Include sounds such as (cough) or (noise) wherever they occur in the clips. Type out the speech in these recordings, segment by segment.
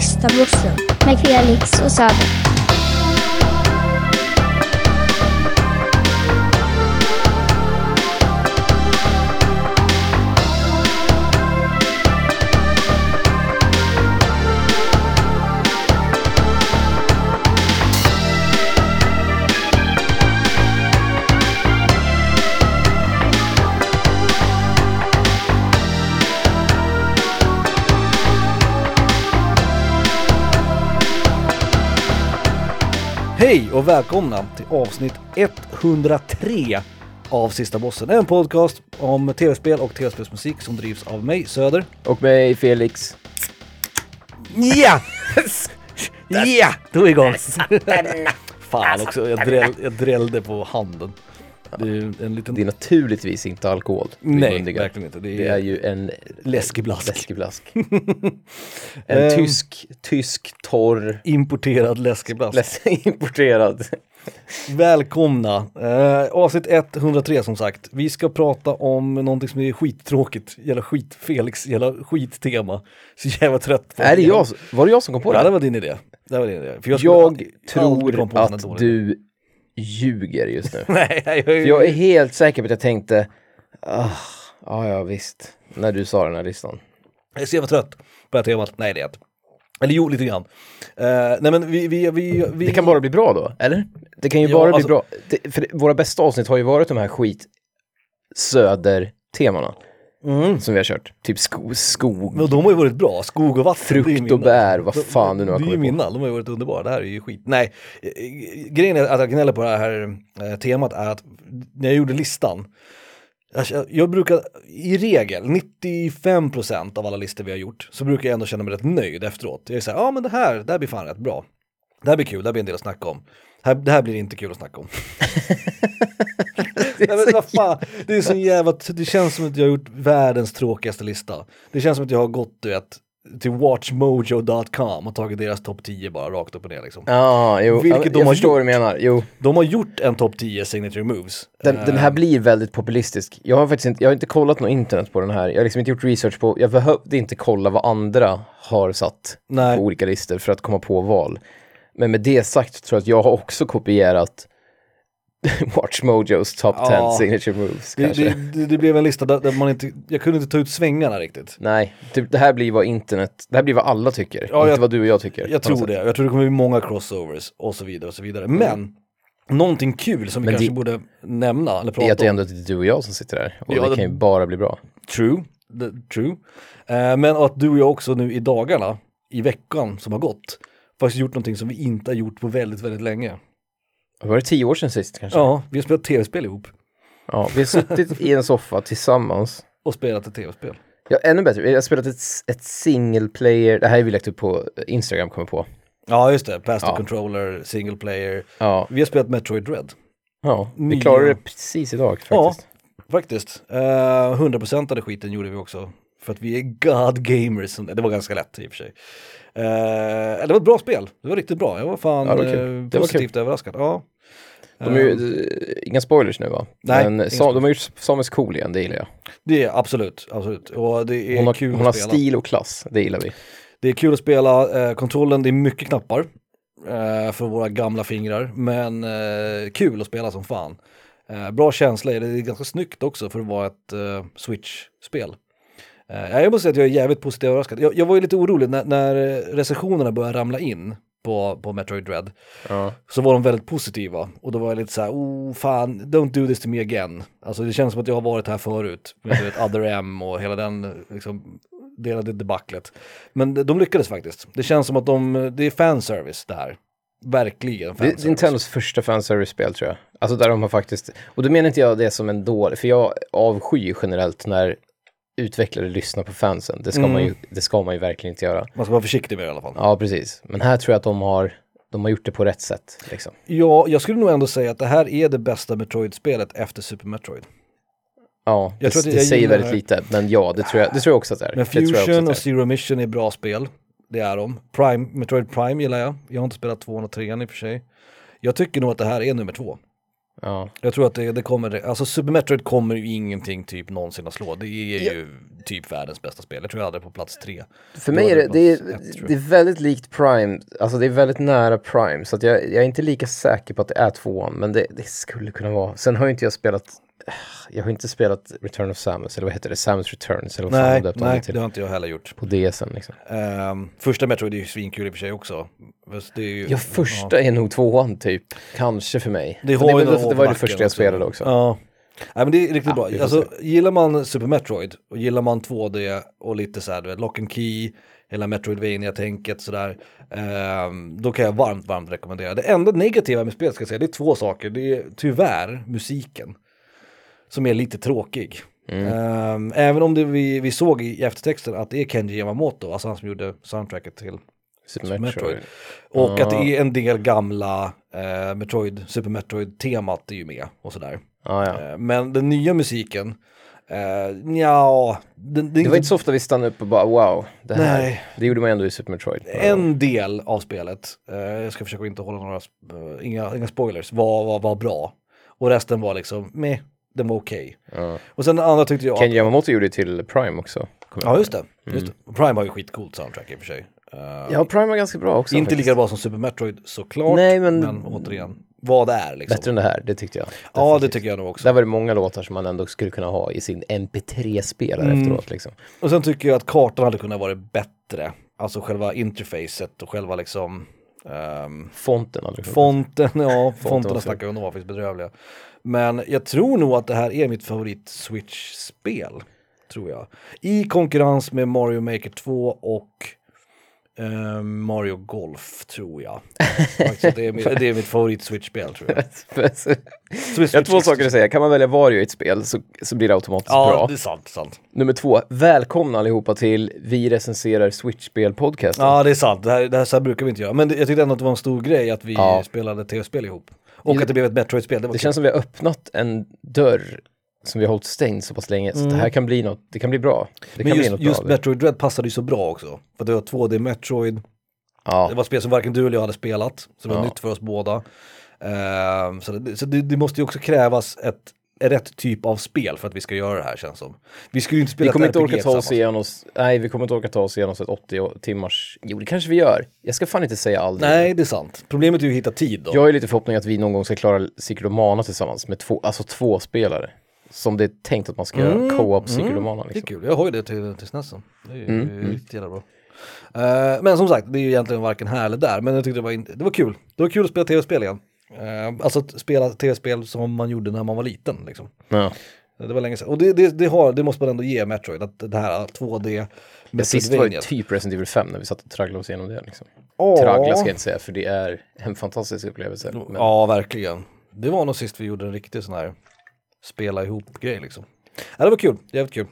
Sista bussen med Felix Hej och välkomna till avsnitt 103 av Sista Bossen. En podcast om tv-spel och tv-spelsmusik som drivs av mig, Söder. Och mig Felix. Ja! Ja! Då är vi igång! Fan också, jag, dräll, jag drällde på handen. Det är en liten... Det är naturligtvis inte alkohol. Nej, mundigar. verkligen inte. Det är, Det är ju en läskeblask. läskeblask. (laughs) Ehm. en tysk, tysk torr, Importerad läskeblask. läs (laughs) importerad. Välkomna! Eh, avsnitt 103 som sagt. Vi ska prata om någonting som är skittråkigt, jävla skit, Felix jävla skittema. Så jävla trött på Är det jag, var det jag som kom på Ja, det det? var din idé. Det var din idé. För jag, Jag tror att du ljuger just nu. (laughs) Nej, jag, För jag är helt säker på att jag tänkte, ah, ja ja visst, när du sa den här listan. jag är så jävla trött på det här temat. Nej, det är jag inte. Eller jo, lite grann. Eh, nej men vi, vi, vi, vi... Det kan bara bli bra då, eller? Det kan ju Ja, bara alltså- bli bra. Det, för våra bästa avsnitt har ju varit de här skit söder-temana Mm. som vi har kört. Typ sko, skog, Men de har ju varit bra, skog och vatten. frukt och bär, vad fan du nu har Det är ju kommit på. mina, de har ju varit underbara. Det här är ju skit. Nej, eh, grejen är att jag gnäller på det här eh, temat är att när jag gjorde listan jag, jag brukar, i regel, 95% av alla listor vi har gjort, så brukar jag ändå känna mig rätt nöjd efteråt. Jag är såhär, ja men det här, det här blir fan rätt bra. Det här blir kul, det här blir en del att snacka om. Här, det här blir inte kul att snacka om. (laughs) Nej, men vad fan, det är så jävla, det känns som att jag har gjort världens tråkigaste lista. Det känns som att jag har gått, du vet, till watchmojo.com och tagit deras topp 10 bara rakt upp och ner liksom. Ja, jo, Vilket de jag har förstår gjort. vad du menar. Jo, De har gjort en topp 10 signature moves. den, Eh, den här blir väldigt populistisk. Jag har faktiskt inte, jag har inte kollat något internet på den här. Jag har liksom inte gjort research på, jag behövde inte kolla vad andra har satt Nej. på olika listor för att komma på val. Men med det sagt tror jag att jag har också kopierat (laughs) Watch Mojos top 10 Ja. signature moves det, kanske. det, det, blev en lista där, där man inte, jag kunde inte ta ut svängarna riktigt. Nej, typ, det här blir vad internet, det här blir vad alla tycker, Ja, inte jag- vad du och jag tycker. Jag tror sätt. det, jag tror det kommer bli många crossovers och så vidare och så vidare. Men, någonting kul som vi Men kanske det- borde nämna eller Det är prata att det om. ändå är du och jag som sitter där. Och Ja, det det- kan ju bara bli bra. True, the, true. Eh, men att du och jag också nu i dagarna, i veckan som har gått, faktiskt gjort någonting som vi inte har gjort på väldigt, väldigt länge. Var det tio år sedan sist kanske? Ja, vi har spelat tv-spel ihop Ja, vi har suttit i en soffa tillsammans. och spelat ett tv-spel. Ja, ännu bättre. Vi har spelat ett, ett single player, det här har vi lagt upp på Instagram, kommer på. Ja, just det. Pass the Ja. controller, single player. Ja, Vi har spelat Metroid Dread. ja vi Nya- klarade det precis idag Ja. faktiskt. Faktiskt. Uh, 100% av det skiten gjorde vi också. För att vi är God gamers. Det var ganska lätt i och för sig. Eh, det var ett bra spel. Det var riktigt bra. Jag var fan Ja, var eh, Det var positivt överraskad. Ja. De är ju, eh, inga spoilers nu va? Nej, Men inga sa, de har gjort Samus cool igen, det gillar jag. det är absolut, absolut. Och det är Hon har, kul hon har stil och klass, det gillar vi. Det är kul att spela. Eh, kontrollen, det är mycket knappar. eh, för våra gamla fingrar. Men eh, kul att spela som fan. Bra känsla, det är ganska snyggt också för att vara ett Switch-spel. Eh, jag måste säga att jag är jävligt positivt överraskad. Jag, jag var ju lite orolig när, när recensionerna började ramla in på, på Metroid Dread. Ja. Så var de väldigt positiva. Och då var jag lite så här, oh fan, don't do this to me again. Alltså det känns som att jag har varit här förut. Med vet, Other M och hela den liksom, delade debaclet. Men de de lyckades faktiskt. Det känns som att de, det är fanservice det här. Verkligen Det är fanservice. Nintendos första fanservice-spel tror jag. Alltså där de har faktiskt, och då menar inte jag det som en dålig, för jag avskyr generellt när utvecklare lyssnar på fansen. Det ska, Mm. man, ju, det ska man ju verkligen inte göra. Man ska vara försiktig med det i alla fall. Ja, precis. Men här tror jag att de har, de har gjort det på rätt sätt. Liksom. Ja, jag skulle nog ändå säga att det här är det bästa Metroid-spelet efter Super Metroid. Ja, Jag det, tror att det jag säger väldigt lite, men ja, det tror jag, det tror jag också att det är. Men det Fusion och det. Zero Mission är bra spel. Det är de. Prime, Metroid Prime gillar jag. Jag har inte spelat tvåan och trean i och för sig. Jag tycker nog att det här är nummer två. Ja. Jag tror att det, det kommer, alltså Super Metroid kommer ju ingenting typ någonsin att slå. Det är ju typ världens bästa spel. Jag tror jag hade det på plats tre. För mig är det, det, är, ett, det är väldigt likt Prime, alltså det är väldigt nära Prime, så att jag, jag är inte lika säker på att det är tvåan, men det, det skulle kunna vara. Sen har ju inte jag spelat, jag har inte spelat Return of Samus, eller vad heter det, Samus Returns, eller vad fan Nej, om nej det till. det har inte jag heller gjort. På DSen liksom. Ehm, första Metroid är ju svinkul i och för sig också. Det ju, Ja, första är nog tvåan typ, kanske för mig. Det, har det, år det på var det första jag spelade också. Ja. Nej men det är riktigt Ja, bra. Alltså, gillar man Super Metroid och gillar man 2D och lite så här, du vet, Lock and Key, hela Metroidvania-tänket sådär. ehm, då kan jag varmt, varmt rekommendera. Det enda negativa med spelet ska jag säga, det är två saker. Det är tyvärr musiken. Som är lite tråkig. Mm. Ehm, även om det vi, vi såg i eftertexten att det är Kenji Yamamoto, alltså han som gjorde soundtracket till Super Metroid. Metroid. Och att Ja. det är en del gamla eh, Metroid, Super Metroid-temat är ju med och sådär. Ja, ja. Eh, men den nya musiken, eh, ja, den, Det var inte så ofta vi stannade upp och bara wow, det här. Nej. Det gjorde man ändå i Super Metroid. En del av spelet, eh, jag ska försöka inte hålla några, eh, inga, inga spoilers, var, var, var bra. Och resten var liksom, med, den var okej. Ja. Och sen den andra tyckte jag... Kenji Yamamoto gjorde till Prime också. ja, just det. Just det. Prime har ju skitcoolt soundtrack i och för sig. Eh, Ja, Prime var ganska bra också. inte faktiskt. lika bra som Super Metroid såklart, Nej, men- men återigen, vad det är liksom. Bättre än det här, det tyckte jag. Ja, det Definitivt. tycker jag nog också. Där var det många låtar som man ändå skulle kunna ha i sin MP3-spelare Mm. efteråt liksom. Och sen tycker jag att kartan hade kunnat vara bättre. Alltså själva interfacet och själva liksom ehm, Fonten hade fonten, ja, fonterna var snackar vi om, de var faktiskt bedrövliga. Men jag tror nog att det här är mitt favorit Switch-spel. Tror jag. I konkurrens med Mario Maker 2 och ehm, Mario Golf tror jag. Faktiskt det, är, mitt- det är mitt favorit Switch-spel tror jag. (laughs) Jag har två saker att säga. Kan man välja Vario i ett spel så, så blir det automatiskt Ja, bra. det är sant, sant. Nummer två, välkomna allihopa till Vi recenserar Switch-spel-podcasten. Ja, det är sant. Det här, det här så här brukar vi inte göra. Men det, jag tyckte ändå att det var en stor grej att vi Ja. spelade tv-spel ihop. Och att det blev ett Metroid-spel. Det Det känns som vi har öppnat en dörr som vi har hållit stängd så pass länge. Så det här kan bli något, det kan bli bra. Det kan Mm. Men bli just, något just bra. Metroid Dread passade ju så bra också. För det var 2D Metroid, Ja. det var spel som varken du eller jag hade spelat. Så det var Ja. nytt för oss båda. Ehm, så det, så det, det måste ju också krävas ett, rätt typ av spel för att vi ska göra det här känns som. Vi skulle ju inte spela Vi kommer ett inte orka ta oss igenom nej vi kommer inte orka ta oss igenom ett 80 timmars, jo det kanske vi gör. Jag ska fan inte säga aldrig. Nej, det är sant. Problemet är ju att hitta tid då. Jag har ju lite förhoppning att vi någon gång ska klara Secret of Mana tillsammans med två, alltså två spelare. Som det är tänkt att man ska göra, co-op Secret of Mana Det är liksom. kul, jag har ju det till, till SNESen. Det är ju Mm, mm. riktigt jävla bra. Eh, men som sagt, det är ju egentligen varken här eller där, men jag tyckte det var, in, det var kul. Det var kul att spela tv-spel igen. Eh, alltså att spela tv-spel som man gjorde när man var liten liksom. Ja. Det var länge sedan. Och det, det, det, har, det måste man ändå ge Metroid, att det här 2D Men sist var ju typ Resident Evil 5 när vi satt och tragglade oss igenom det liksom. Traggla ska jag inte säga för det är en fantastisk upplevelse. Men Ja, verkligen. Det var nog sist vi gjorde en riktig sån här spela ihop-grej liksom. Ja, det var kul, jävligt kul.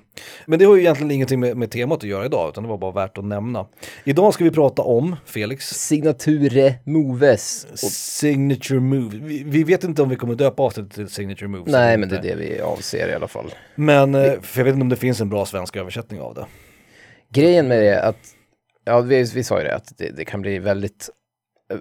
Men det har ju egentligen ingenting med, med temat att göra idag, utan det var bara värt att nämna. Idag ska vi prata om, Felix, Signature Moves. Och, Signature Move. Vi, vi vet inte om vi kommer döpa avsnittet till Signature Moves. nej men det är det vi avser i alla fall. Men, eh, för jag vet inte om det finns en bra svensk översättning av det. Grejen med det är att, ja vi, vi sa ju det, att det, det kan bli väldigt, eh,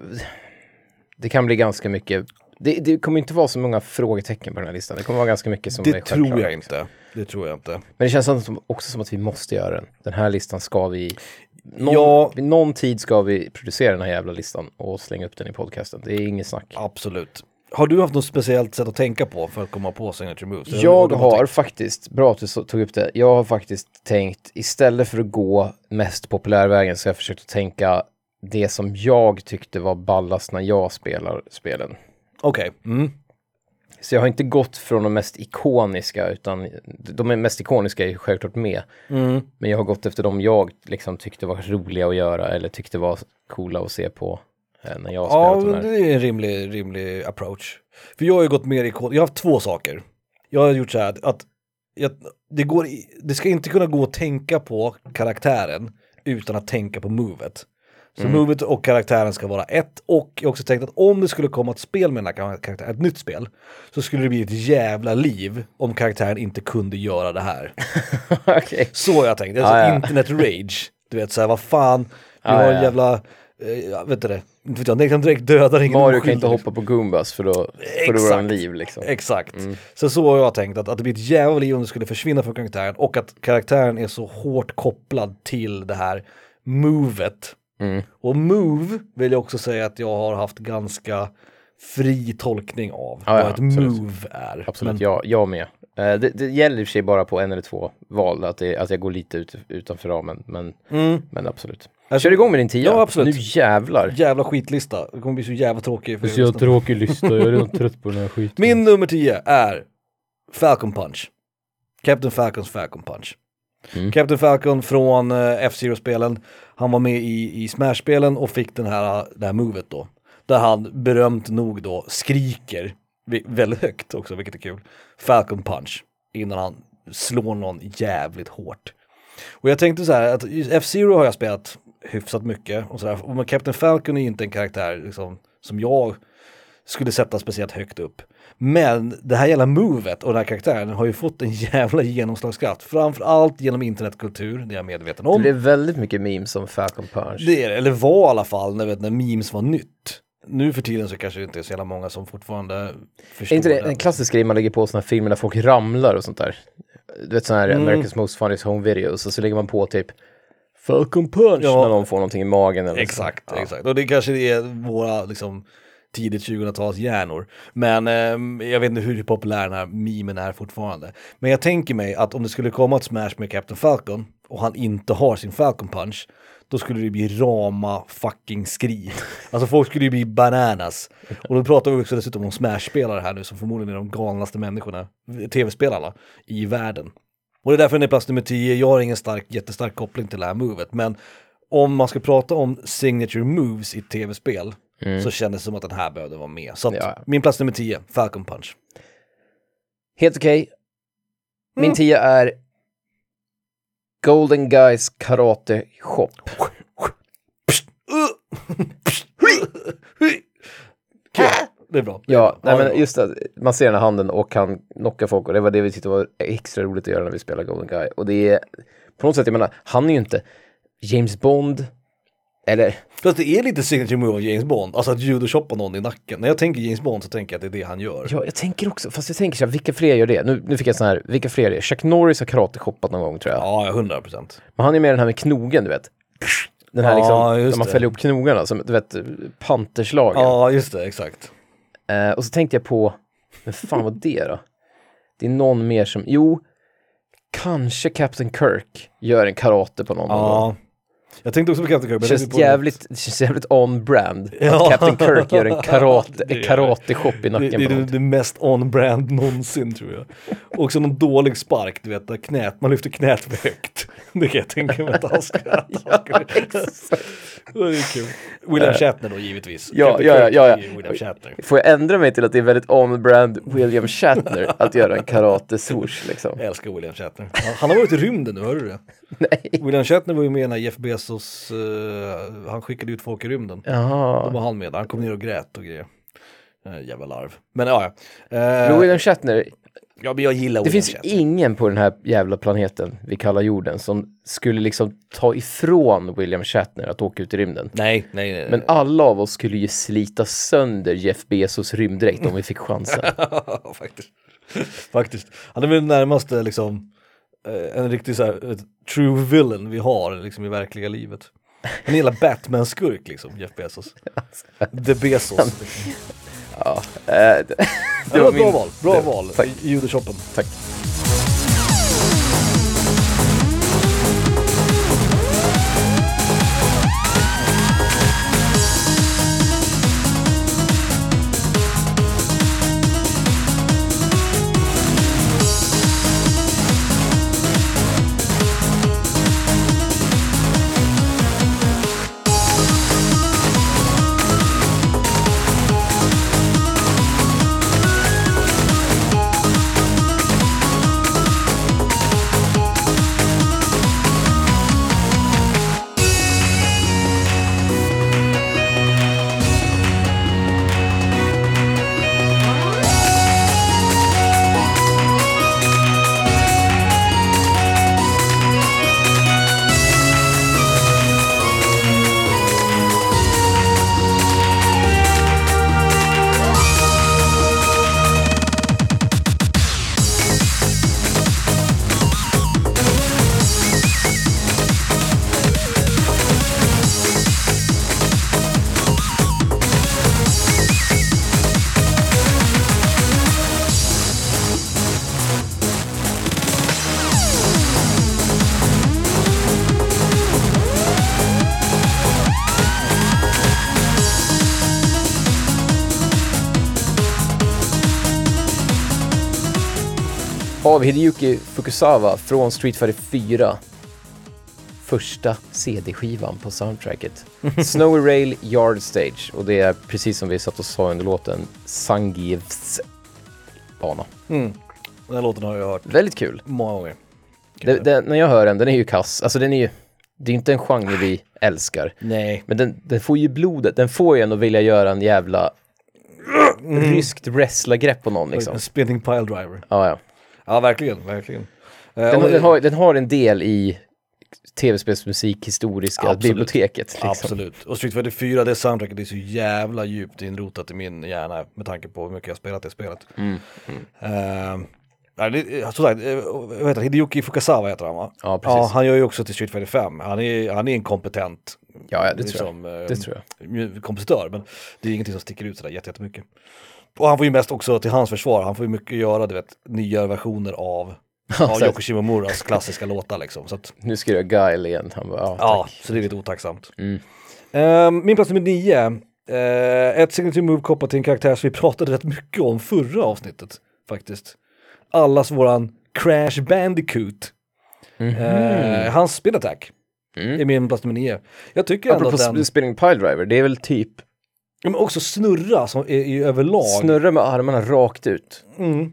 det kan bli ganska mycket, det, det kommer inte vara så många frågetecken på den här listan. Det kommer vara ganska mycket som är Det självklart. tror jag inte. Det tror jag inte. Men det känns som, också som att vi måste göra den. Den här listan ska vi, någon, Ja. någon tid ska vi producera den här jävla listan och slänga upp den i podcasten. Det är inget snack. Absolut. Har du haft något speciellt sätt att tänka på för att komma på Signature Moves? Jag har tänkt- faktiskt, bra att du tog upp det, jag har faktiskt tänkt istället för att gå mest populärvägen så har jag försökt att tänka det som jag tyckte var ballast när jag spelar spelen. Okej. Mm. Så jag har inte gått från de mest ikoniska utan de mest ikoniska är självklart med. Mm. Men jag har gått efter de jag liksom tyckte var roliga att göra eller tyckte var coola att se på eh, när jag har Ja, spelat men de här. det är en rimlig, rimlig approach. För jag har ju gått mer i kod. Jag har haft två saker. Jag har gjort så här att jag, det, går det ska inte kunna gå att tänka på karaktären utan att tänka på movet. Så Mm. movet och karaktären ska vara ett och jag har också tänkt att om det skulle komma ett spel med den här karaktären, ett nytt spel, så skulle det bli ett jävla liv om karaktären inte kunde göra det här. (laughs) Okej. Så jag tänkt, alltså Ja, ja. internet rage. Du vet såhär, vad fan, vi Ja, har en ja. jävla, eh, vet du det, inte vet jag, den kan direkt döda ingen Mario kan inte hoppa på Goombas för då förlorar han liv liksom. Exakt. Så så har jag tänkt att, att det blir ett jävla liv om det skulle försvinna från karaktären och att karaktären är så hårt kopplad till det här movet. Mm. Och move vill jag också säga att jag har haft ganska fri tolkning av Ja, vad ja, ett absolut. move är. Absolut, Men, jag, jag med. Eh, det, det gäller i och för sig bara på en eller två val, att, det, att jag går lite ut, utanför ramen, men, mm, men absolut. Alltså, Kör igång med din tia. Ja, absolut. Nu jävlar. jävla skitlista, det kommer bli så jävla tråkig. för er lyssnare. tråkig lista, jag är redan (laughs) trött på den här skiten. Min nummer 10 är Falcon Punch. Captain Falcons Falcon Punch. Mm. Captain Falcon från uh, F-Zero-spelen. Han var med i, i Smash-spelen och fick den här, eh, det här movet då. Där han berömt nog då skriker väldigt högt också, vilket är kul. Falcon Punch. Innan han slår någon jävligt hårt. Och jag tänkte så här att F-Zero har jag spelat hyfsat mycket och sådär. Men Captain Falcon är ju inte en karaktär liksom, som jag skulle sätta speciellt högt upp. Men det här jävla movet och den här karaktären har ju fått en (laughs) jävla genomslagskraft. Framförallt genom internetkultur, det är jag medveten Det om. blev väldigt mycket memes om Falcon Punch. Det är det, eller var i alla fall när, vet, när memes var nytt. Nu för tiden så kanske det inte är så jävla många som fortfarande förstår är inte det en klassisk grej man lägger på sådana här filmer när folk ramlar och sånt där? Du vet sådana här Mm. America's Most Funniest Home Videos och så lägger man på typ Falcon Punch Ja. när någon får någonting i magen eller så. Exakt, Ja. exakt. Och det kanske är våra liksom tidigt 2000-tals hjärnor. Men eh, jag vet inte hur populär den här memen är fortfarande. Men jag tänker mig att om det skulle komma ett smash med Captain Falcon och han inte har sin Falcon Punch, då skulle det bli rama fucking skri. (laughs) Alltså folk skulle ju bli bananas. Och då pratar vi också dessutom om Smash-spelare här nu som förmodligen är de galnaste människorna, tv-spelarna, i världen. Och det är därför den är plats nummer 10. Jag har ingen stark, jättestark koppling till det här movet, men om man ska prata om signature moves i tv-spel så kändes det som att den här behövde vara med. Så att Ja. min plats nummer 10, Falcon Punch. Helt okej. Min Mm. är Golden Guys Karate Shop. (laughs) Kul, det är bra. Ja, nej, men just att man ser den här handen och kan knocka folk och det var det vi tyckte var extra roligt att göra när vi spelade Golden Guy. Och det är på något sätt, jag menar, han är ju inte James Bond, eller Fast det är lite signature move av James Bond, alltså att judochoppa någon i nacken. När jag tänker James Bond så tänker jag att det är det han gör. Ja, jag tänker också, fast jag tänker så här, vilka fler gör det? Nu, nu fick jag sån här, vilka fler är det? Chuck Norris har karate-shoppat någon gång tror jag. Ja, 100 procent. Men han är med den här med knogen, du vet. Den här Ja, liksom, där man fäller ihop knogarna, som du vet, panterslagen. Ja, just det, exakt. Eh, och så tänkte jag på, men fan vad det då? Det är någon mer som, jo, kanske Captain Kirk gör en karate på någon. någon gång. Ja. Jag tänkte också på Captain Kirk. Det men känns jävligt, det känns jävligt on-brand. (laughs) Ja. Att Captain Kirk gör en karate, (laughs) Det det. karate-shop i Det, nacken det det, någon. det mest on-brand någonsin tror jag. Också någon dålig spark, du vet, där knät, man lyfter knät för högt. (laughs) Det kan jag tänka mig att han ska... han skulle- det är kul. William Shatner då givetvis. Ja, ja, ja, ja, ja. Får jag ändra mig till att det är väldigt on-brand William Shatner att göra en karate-swoosh liksom? Jag älskar William Shatner. Han, han har varit i rymden nu, hörde du det? Nej. William Shatner var ju med när Jeff Bezos, eh, han skickade ut folk i rymden. Då Jaha. var han med, han kom ner och grät och grejer. Eh, jävla larv. Men ja, ja. Men William Shatner, ja, men jag gillar det William finns Shatner. ingen på den här jävla planeten vi kallar jorden som skulle liksom ta ifrån William Shatner att åka ut i rymden. Nej, nej, nej. Men alla av oss skulle ju slita sönder Jeff Bezos rymddräkt om vi fick chansen. (laughs) Faktiskt. Faktiskt. Han är väl den närmaste liksom en riktig så här, ett true villain vi har liksom i verkliga livet. En hela Batman-skurk liksom, Jeff Bezos. The Bezos. Liksom. Ja, eh, det, Det var ett bra min- val, bra det- val. Tack. Judoshoppen. tack. Av Hideyuki Fukusawa från Street Fighter 4. Första CD-skivan på soundtracket. (laughs) Snowy Rail Yard Stage. Och det är precis som vi satt och sa under låten, Sangievs bana. Mm. Den här låten har jag hört Väldigt kul. många gånger. Det, det, när jag hör den, den är ju kass. Alltså den är ju, det är inte en genre vi älskar. Nej. Men den, den får ju blodet, den får ju en att vilja göra en jävla ryskt wrestlargrepp på någon liksom. En spinning pile driver. Ja, ja. Ja, verkligen, verkligen. Eh, Den, den, har, den har en del i tv-spelsmusik historiska Absolut. biblioteket. Liksom. Absolut. Och Street Fighter 4, det soundtracket är så jävla djupt inrotat i min hjärna med tanke på hur mycket jag spelat det spelet. Mm, Eh, nej, det, som sagt, eh, vad heter? Hideyuki Fukasawa heter han va? Ja, precis. Ja, han gör ju också till Street Fighter 5. Han är, han är en kompetent Ja, ja, det tror liksom, jag. eh, Det tror mu- kompositör, men det är ingenting som sticker ut sådär jätte- jättemycket. Och han får ju mest också till hans försvar, han får ju mycket göra, du vet, nya versioner av, så- Yoko Shimomuras klassiska låtar liksom. Så att, Nu ska jag Guile igen. Han bara, ja, Ja, så det är lite otacksamt. Mm. Ehm, min plats nummer nio. Uh, ett signature move kopplat till en karaktär som vi (laughs) pratade rätt mycket om förra avsnittet faktiskt. Allas våran Crash Bandicoot. Eh, hans spin attack Mm. är min plats nummer nio. Jag tycker ändå Apropå att den, sp- spinning pile driver, det är väl typ Ja, men också snurra som är, är överlag. snurra med armarna rakt ut. Mm.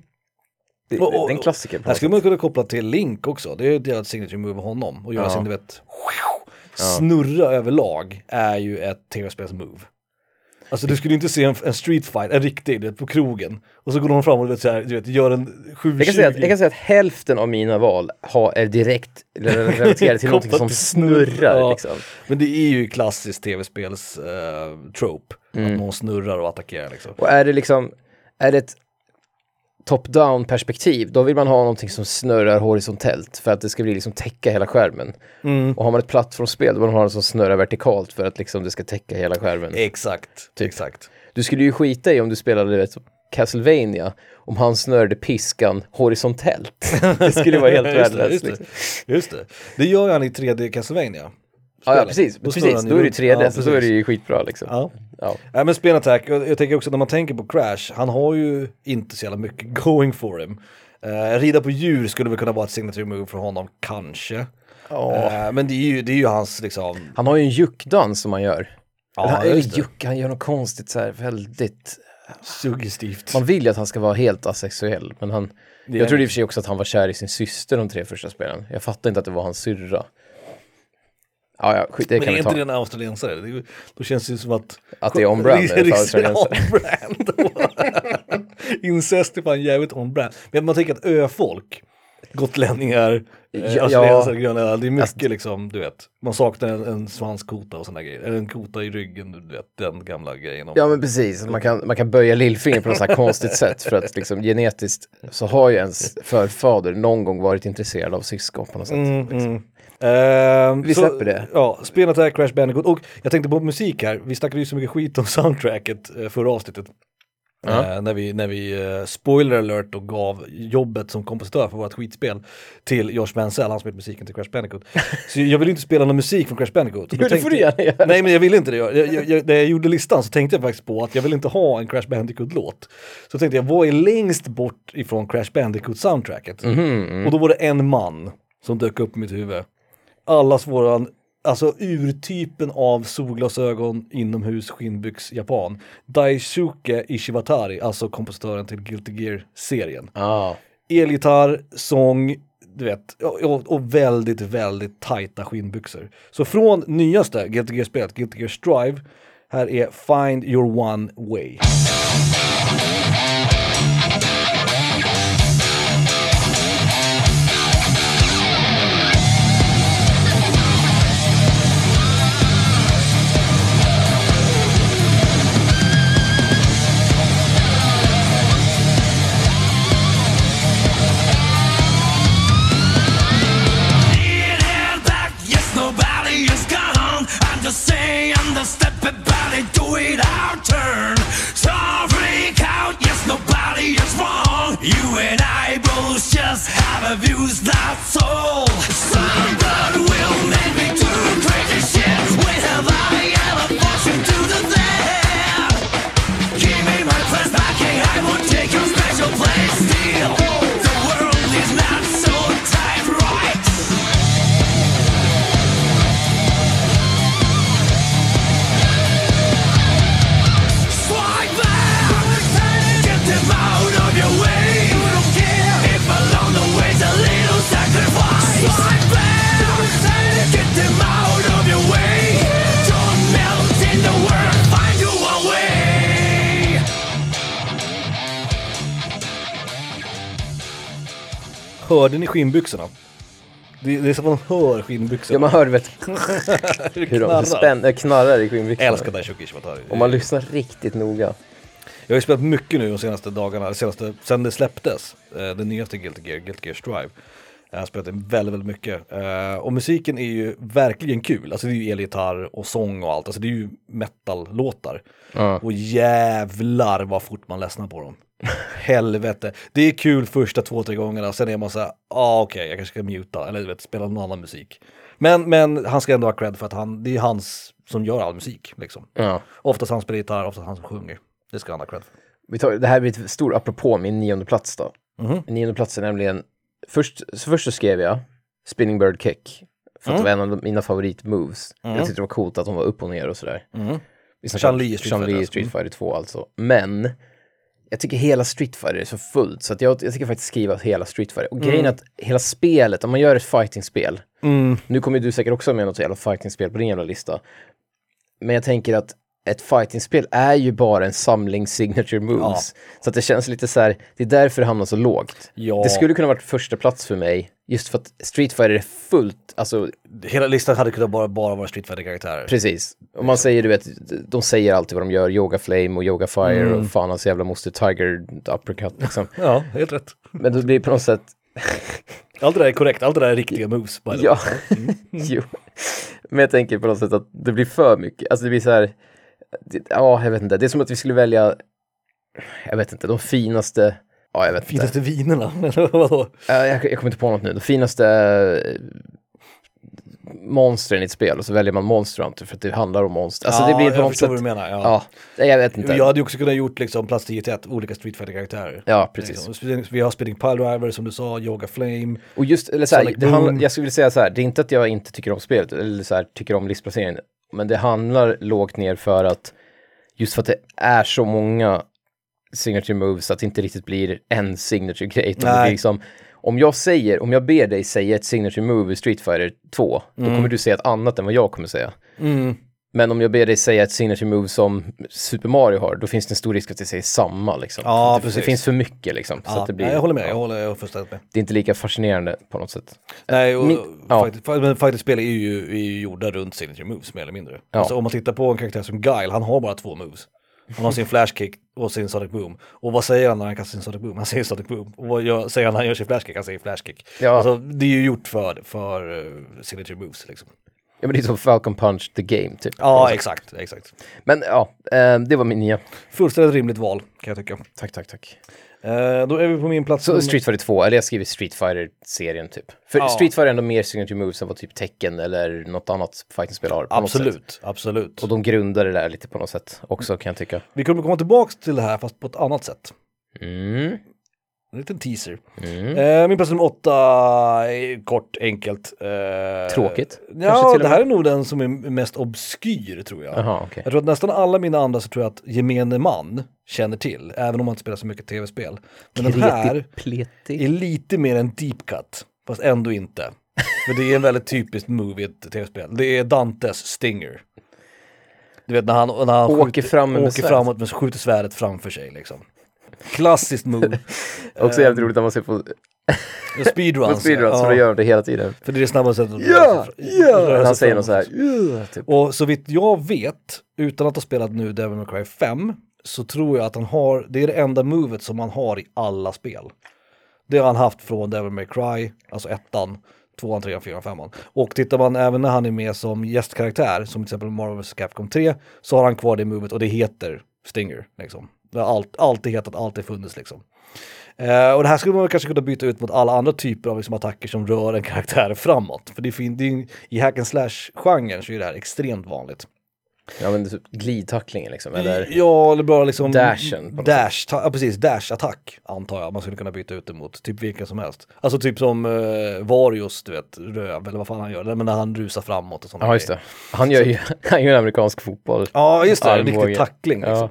Det, Och- och- det är en klassiker. På Här skulle man kunna koppla till Link också. Det är ju ett signature move med honom. Och göra Ja. sin, du vet, snurra överlag är ju ett tv-spels move. Alltså du skulle inte se en, en street fight, en riktig, vet, på krogen. Och så går någon fram och vet, så här, du vet, gör en 720. Jag kan, säga att, jag kan säga att hälften av mina val har, är direkt relaterade till (laughs) något som snurrar. ja. Liksom. Men det är ju klassiskt tv-spels eh, trope. Mm. Att någon snurrar och attackerar liksom. Och är det liksom, är det ett top-down perspektiv, då vill man ha någonting som snurrar horisontellt för att det ska bli liksom täcka hela skärmen. Mm. Och har man ett plattformsspel, då vill man ha något som snurrar vertikalt för att liksom det ska täcka hela skärmen. Exakt, Typ. exakt. Du skulle ju skita i om du spelade vet, Castlevania om han snörde piskan horisontellt. (laughs) Det skulle vara helt Just värdelöst. just, Liksom. det. just det. Det gör han i 3D Castlevania. Ja, ja, precis. Då precis. Då är det ju runt. 3D, Ja, så då är det precis. ju skitbra liksom. Ja. Ja. Nej men Spin Attack, jag, jag tänker också när man tänker på Crash, han har ju inte så jävla mycket (laughs) going for him. Uh, rida på djur skulle väl kunna vara ett signature move för honom, kanske. Ja. Eh, men det är, ju, det är ju hans liksom, Han har ju en juckdans som han gör. Ja, han- eller juck, han gör något konstigt så här väldigt... suggestivt. Man vill ju att han ska vara helt asexuell, men han... Det jag trodde i och för sig också att han var kär i sin syster de tre första spelen. Jag fattar inte att det var hans syrra. Ja, ja, skit, det Men kan är vi inte det en australiensare? Det, då känns det ju som att... Att det är on-brand australiensare. on-brand. (laughs) Incest är fan jävligt on-brand. Men man tänker att öfolk, gotlänningar, Ja, eh, australiensare, grönländare, det är mycket liksom, du vet. Man saknar en, en svanskota och sådana grejer. Eller en kota i ryggen, du vet, den gamla grejen. Ja men precis, man kan, man kan böja lillfingret på något så här konstigt sätt för att liksom genetiskt så har ju ens förfader någon gång varit intresserad av syskon på något sätt. Mm, mm. Ehm, Vi så- släpper det. Ja, Spin Attack, Crash Bandicoot. Och jag tänkte på musik här, vi snackade ju så mycket skit om (laughs) soundtracket eh, förra avsnittet. Ja. Eh, när vi, när vi eh, spoiler alert och gav jobbet som kompositör för vårt skitspel till Josh Mansell, han som heter musiken till Crash Bandicoot. (laughs) så jag vill inte spela någon musik från Crash Bandicoot. Jo, det får du gärna göra. Nej men jag ville inte det. Jag, jag, jag, när jag gjorde listan så tänkte jag faktiskt på att jag vill inte ha en Crash Bandicoot-låt. Så tänkte jag, vad är längst bort ifrån Crash Bandicoot-soundtracket? Mhm, Och då var det en man som dök upp i mitt huvud. Allas våran, alltså urtypen av solglasögon, inomhus, skinnbyx, japan. Daisuke Ishiwatari, alltså kompositören till Guilty Gear-serien. Ja. Elgitarr, sång, du vet, och, och- och väldigt, väldigt tajta skinnbyxor. Så från nyaste Guilty Gear-spelet, Guilty Gear Strive, här är Find Your One Way. Both just have a views, that's all. Someone will make me do crazy shit. When have I ever forced you to do Hörde ni skinnbyxorna? Det, det är som att man hör skinnbyxorna. Ja, man hör vet, (laughs) hur hur de spänn, äh, knarrar i skinnbyxorna. Älskar Daishoki Shibatari. Om man lyssnar riktigt noga. Jag har ju spelat mycket nu de senaste dagarna, senaste, sen det släpptes, eh, det nyaste Guilty Gear, Guilty Gear Strive. Jag har spelat det väldigt, väldigt mycket. Eh, och musiken är ju verkligen kul, alltså det är ju elgitarr och sång och allt, alltså det är ju metal-låtar. Ja. Och jävlar vad fort man ledsnar på dem. (laughs) Helvete. Det är kul första två, tre gångerna, sen är man så här, ah, okej, jag kanske ska muta, eller du vet, spela någon annan musik. Men, men han ska ändå ha cred för att han, det är hans som gör all musik, liksom. Ja. Oftast han spelar gitarr, oftast han som sjunger. Det ska han ha cred för. Vi tar, det här blir ett stor apropå min nionde plats då. Mhm. Min nionde plats är nämligen, först så, först så skrev jag Spinning Bird Kick. För att Mm. det var en av mina favoritmoves. Jag tyckte det var coolt att de var upp och ner och sådär. Mm. Vi snackar Chun-Li i Street. Street Fighter 2 alltså. Men jag tycker hela Street Fighter är så fullt så att jag, jag tycker faktiskt skriva hela Street Fighter. Och grejen är att hela spelet, om man gör ett fighting-spel, Mm. nu kommer du säkert också med något jävla fighting-spel på din jävla lista. Men jag tänker att ett fighting-spel är ju bara en samling signature moves. Så att det känns lite så här, det är därför det hamnar så lågt. Ja. Det skulle kunna varit första plats för mig, just för att Street Fighter är fullt, alltså Hela listan hade kunnat bara, bara vara Street Fighter-karaktärer. Precis. Om man säger, du vet, de säger alltid vad de gör, Yoga Flame och Yoga Fire Mm. och fan hans jävla moster Tiger Uppercut liksom. (laughs) Ja, helt rätt. Men då blir det på något sätt, (laughs) Allt det där är korrekt, allt det där är riktiga moves. By the way. ja, (laughs) jo. Men jag tänker på något sätt att det blir för mycket, alltså det blir så här, det, ja, jag vet inte, det är som att vi skulle välja, jag vet inte, de finaste, ja, jag vet inte. Finaste vinerna, (laughs) eller vadå? Ja, jag, jag kommer inte på något nu, de finaste eh, monstren i ett spel och så väljer man Monster Hunter för att det handlar om monster. Alltså det Ja, blir på jag något förstår sätt, vad du menar. Ja. ja, jag vet inte. Jag hade ju också kunnat gjort liksom plats 10 till 1, olika Street Fighter-karaktärer. Ja, precis. Liksom. Vi har Spinning Pile Driver som du sa, Yoga Flame. Och just, eller så här, det handlar, jag skulle vilja säga så här, det är inte att jag inte tycker om spelet, eller så här, tycker om listplaceringen, men det handlar lågt ner för att, just för att det är så många signature moves, att det inte riktigt blir en signature grej. Liksom, om jag säger, om jag ber dig säga ett signature move i Street Fighter 2, då kommer du säga ett annat än vad jag kommer säga. Mm. Men om jag ber dig säga ett signature move som Super Mario har, då finns det en stor risk att jag säger samma liksom. Ja, det, det precis. finns för mycket liksom. så Ja, att det blir, nej, jag håller med, ja, jag håller jag fullständigt med. Det är inte lika fascinerande på något sätt. Nej, och, Min- ja. faktiskt, men faktiskt spel är ju, är ju gjorda runt signature moves mer eller mindre. Ja. Alltså om man tittar på en karaktär som Guile, han har bara två moves. Han har sin flashkick och sin sonic boom. Och vad säger han när han kastar sin sonic boom? Han säger sonic boom. Och vad gör, säger han när han gör sin flashkick? Han säger flashkick. Ja. Alltså det är ju gjort för, för uh, signature moves liksom. Ja men det är som Falcon Punch the Game typ. Ja, exakt, exakt. Men ja, eh, det var min nia. Fullständigt rimligt val kan jag tycka. Tack, tack, tack. Eh, då är vi på min plats. Så nummer- Street Fighter 2, eller jag skriver Street Fighter-serien typ. För Ja. Street Fighter är ändå mer signature moves än vad typ Tekken eller något annat fighting-spel har. På Något sätt. Absolut, absolut. Och de grundar det där lite på något sätt också kan jag tycka. Vi kommer komma tillbaka till det här fast på ett annat sätt. Mm. En liten teaser. Mm. Eh, min plats nummer åtta, är kort, enkelt. Eh, Tråkigt, Ja, det här med. är nog den som är mest obskyr tror jag. Jaha, okej. Jag tror att nästan alla mina andra så tror jag att gemene man känner till, även om man inte spelar så mycket tv-spel. Men den här Pleti. är lite mer en deep cut, fast ändå inte. För det är en väldigt typiskt move i ett tv-spel. Det är Dantes Stinger. Du vet när han, när han Åker skjuter, fram med åker svärd. framåt men skjuter svärdet framför sig liksom. Klassiskt move. (laughs) Också jävligt roligt när man ser på, Speedruns. (laughs) på speedruns, ja. för då gör de det hela tiden. För det är det snabbaste sättet att röra sig Han säger något så här, typ. Och så vitt jag vet, utan att ha spelat nu Devil May Cry 5, så tror jag att han har, det är det enda movet som han har i alla spel. Det har han haft från Devil May Cry, alltså ettan, tvåan, trean, fyran, femman. Och tittar man även när han är med som gästkaraktär, som till exempel Marvel vs. Capcom 3, så har han kvar det movet och det heter Stinger. Liksom. Det har allt, alltid hetat, alltid funnits liksom. Eh, och det här skulle man kanske kunna byta ut mot alla andra typer av liksom, attacker som rör en karaktär framåt. För det fin- det är, i hack and slash-genren så är det här extremt vanligt. Ja men typ glidtacklingen liksom, eller? Ja, eller bara liksom... Dashen Dash, ta- ja, precis, dash-attack antar jag man skulle kunna byta ut det mot. Typ vilken som helst. Alltså typ som uh, Varius, du vet, röv eller vad fan han gör. Men när han rusar framåt och sånt. Ja just det. Han gör ju, (laughs) han gör en amerikansk fotboll. Ja, just det, en riktig tackling. Liksom. Ja.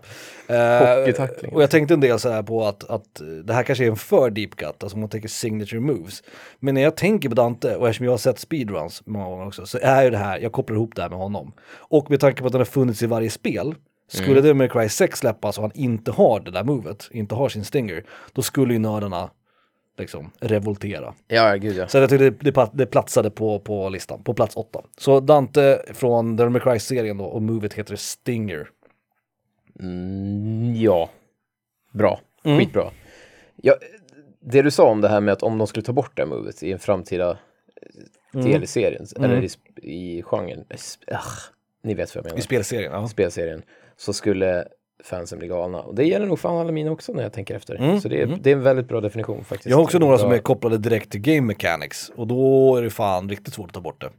Eh, Hockeytackling. och jag tänkte en del så här på att, att det här kanske är en för deep cut, alltså om man tänker signature moves. Men när jag tänker på Dante, och eftersom jag har sett speedruns många gånger också, så är ju det här, jag kopplar ihop det här med honom. Och med tanke på att den har funnits i varje spel, skulle Mm. Devil May Cry 6 släppas och han inte har det där movet, inte har sin stinger, då skulle ju nördarna liksom revoltera. Ja, gud ja. Så jag tyckte det, det, det platsade på, på listan, på plats åtta. Så Dante från May Cry-serien då och movet heter Stinger. Mm, ja. Bra. Mm. Skitbra. Ja, det du sa om det här med att om de skulle ta bort det här movet i en framtida Mm. del i serien, eller i, i genren, eh, ah, ni vet vad jag menar, I spelserien, ja. spelserien, så skulle fansen bli galna. Och det gäller nog fan alla mina också när jag tänker efter. Mm, Så det är, det är en väldigt bra definition faktiskt. Jag har också några som Bra. är kopplade direkt till game mechanics och då är det fan riktigt svårt att ta bort det.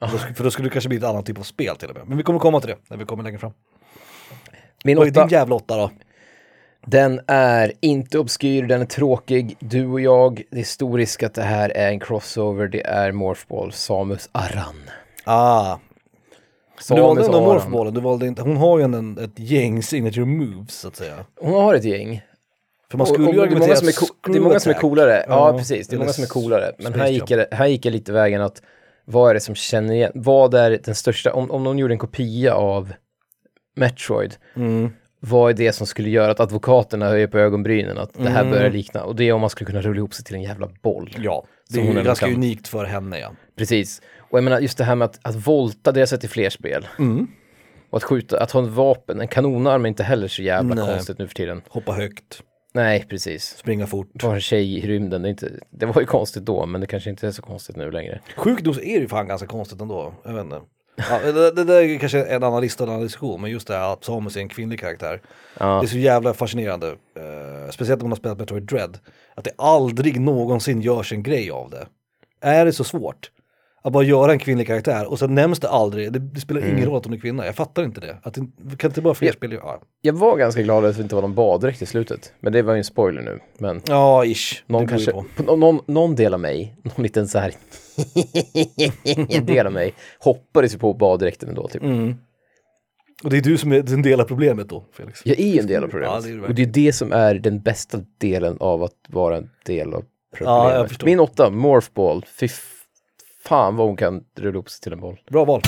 För då, sk- för då skulle det kanske bli ett annat typ av spel till och med. Men vi kommer komma till det när vi kommer längre fram. Min Vad är åtta, din jävla åtta då? den är inte obskyr, den är tråkig. Du och jag, det är stor risk att det här är en crossover. Det är Morphball, Samus Aran. Ah, du valde Samus ändå Aran. morphballen, du valde inte, hon har ju en, ett gäng signature moves så att säga. Hon har ett gäng. För man Och- skulle och ju det, är många argumentera som är co- det är många som är coolare. Ja, Ja, precis. Det är många som är coolare. Men här gick, jag, här gick jag lite vägen att vad är det som känner igen? Vad är den största, om, om de gjorde en kopia av Metroid, Mm. vad är det som skulle göra att advokaterna höjer på ögonbrynen att det här Mm. börjar likna? Och det är om man skulle kunna rulla ihop sig till en jävla boll. Ja, det är ju ganska kan. unikt för henne ja. Precis. Och jag menar just det här med att, att volta, det har jag sett i fler spel. Mm. Och att skjuta, att ha ett vapen, en kanonarm är inte heller så jävla Nej. konstigt nu för tiden. Hoppa högt, Nej, precis. springa fort. Vara en tjej i rymden, det, är inte, det var ju konstigt då, men det kanske inte är så konstigt nu längre. Sjukt nog så är det ju fan ganska konstigt ändå. Jag vet inte. Ja, det, det där är kanske en annan lista en annan diskussion, men just det här att Samus är en kvinnlig karaktär. Ja. Det är så jävla fascinerande, eh, speciellt om man har spelat Metroid Dread, att det aldrig någonsin görs en grej av det. Är det så svårt? Att bara göra en kvinnlig karaktär och sen nämns det aldrig, det, det spelar ingen roll att hon är kvinna, jag fattar inte det. Att kan inte bara fler Ja. spel ja. Jag var ganska glad att det inte var någon baddräkt i slutet, men det var ju en spoiler nu. Men ja, ish. någon kanske, på. på, någon, någon del av mig, någon liten så här del av mig, hoppades ju på baddräkten ändå typ. Mm. Och det är du som är en del av problemet då, Felix. Jag är en del av problemet. Ja, det är och det är det som är den bästa delen av att vara en del av Ja, problemet. jag förstår. Min åtta, Morphball, fy fan vad hon kan rulla upp sig till en boll. Bra val.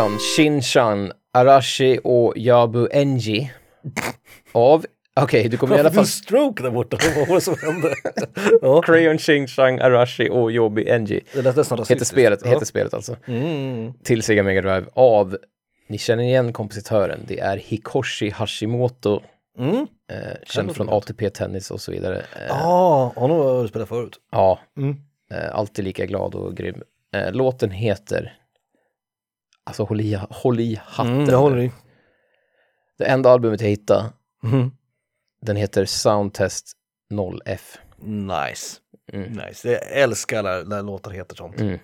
Från Crayon, Shinchan, Arashi och Yabu Enji. Av, okej du kommer i alla fall... en stroke där borta? Vad var det som hände? (laughs) ja, Crayon, Shinchan, Arashi och Yobi Enji. det lät nästan Heter spelet, ja. heter spelet alltså. Mm. Till Sega Mega Drive av, ni känner igen kompositören, det är Hikoshi Hashimoto, Mm. eh, känd från ATP Tennis och så vidare. Eh, Ja, honom har du spelat förut. Ja, Mm. eh, alltid lika glad och grym. Eh, låten heter, alltså håll i, håll i hatten. Mm, jag håller i. Det enda albumet jag hittade, Mm. den heter Soundtest 0F. Nice. Mm. Nice. Jag älskar när, när låtar heter sånt. Mm.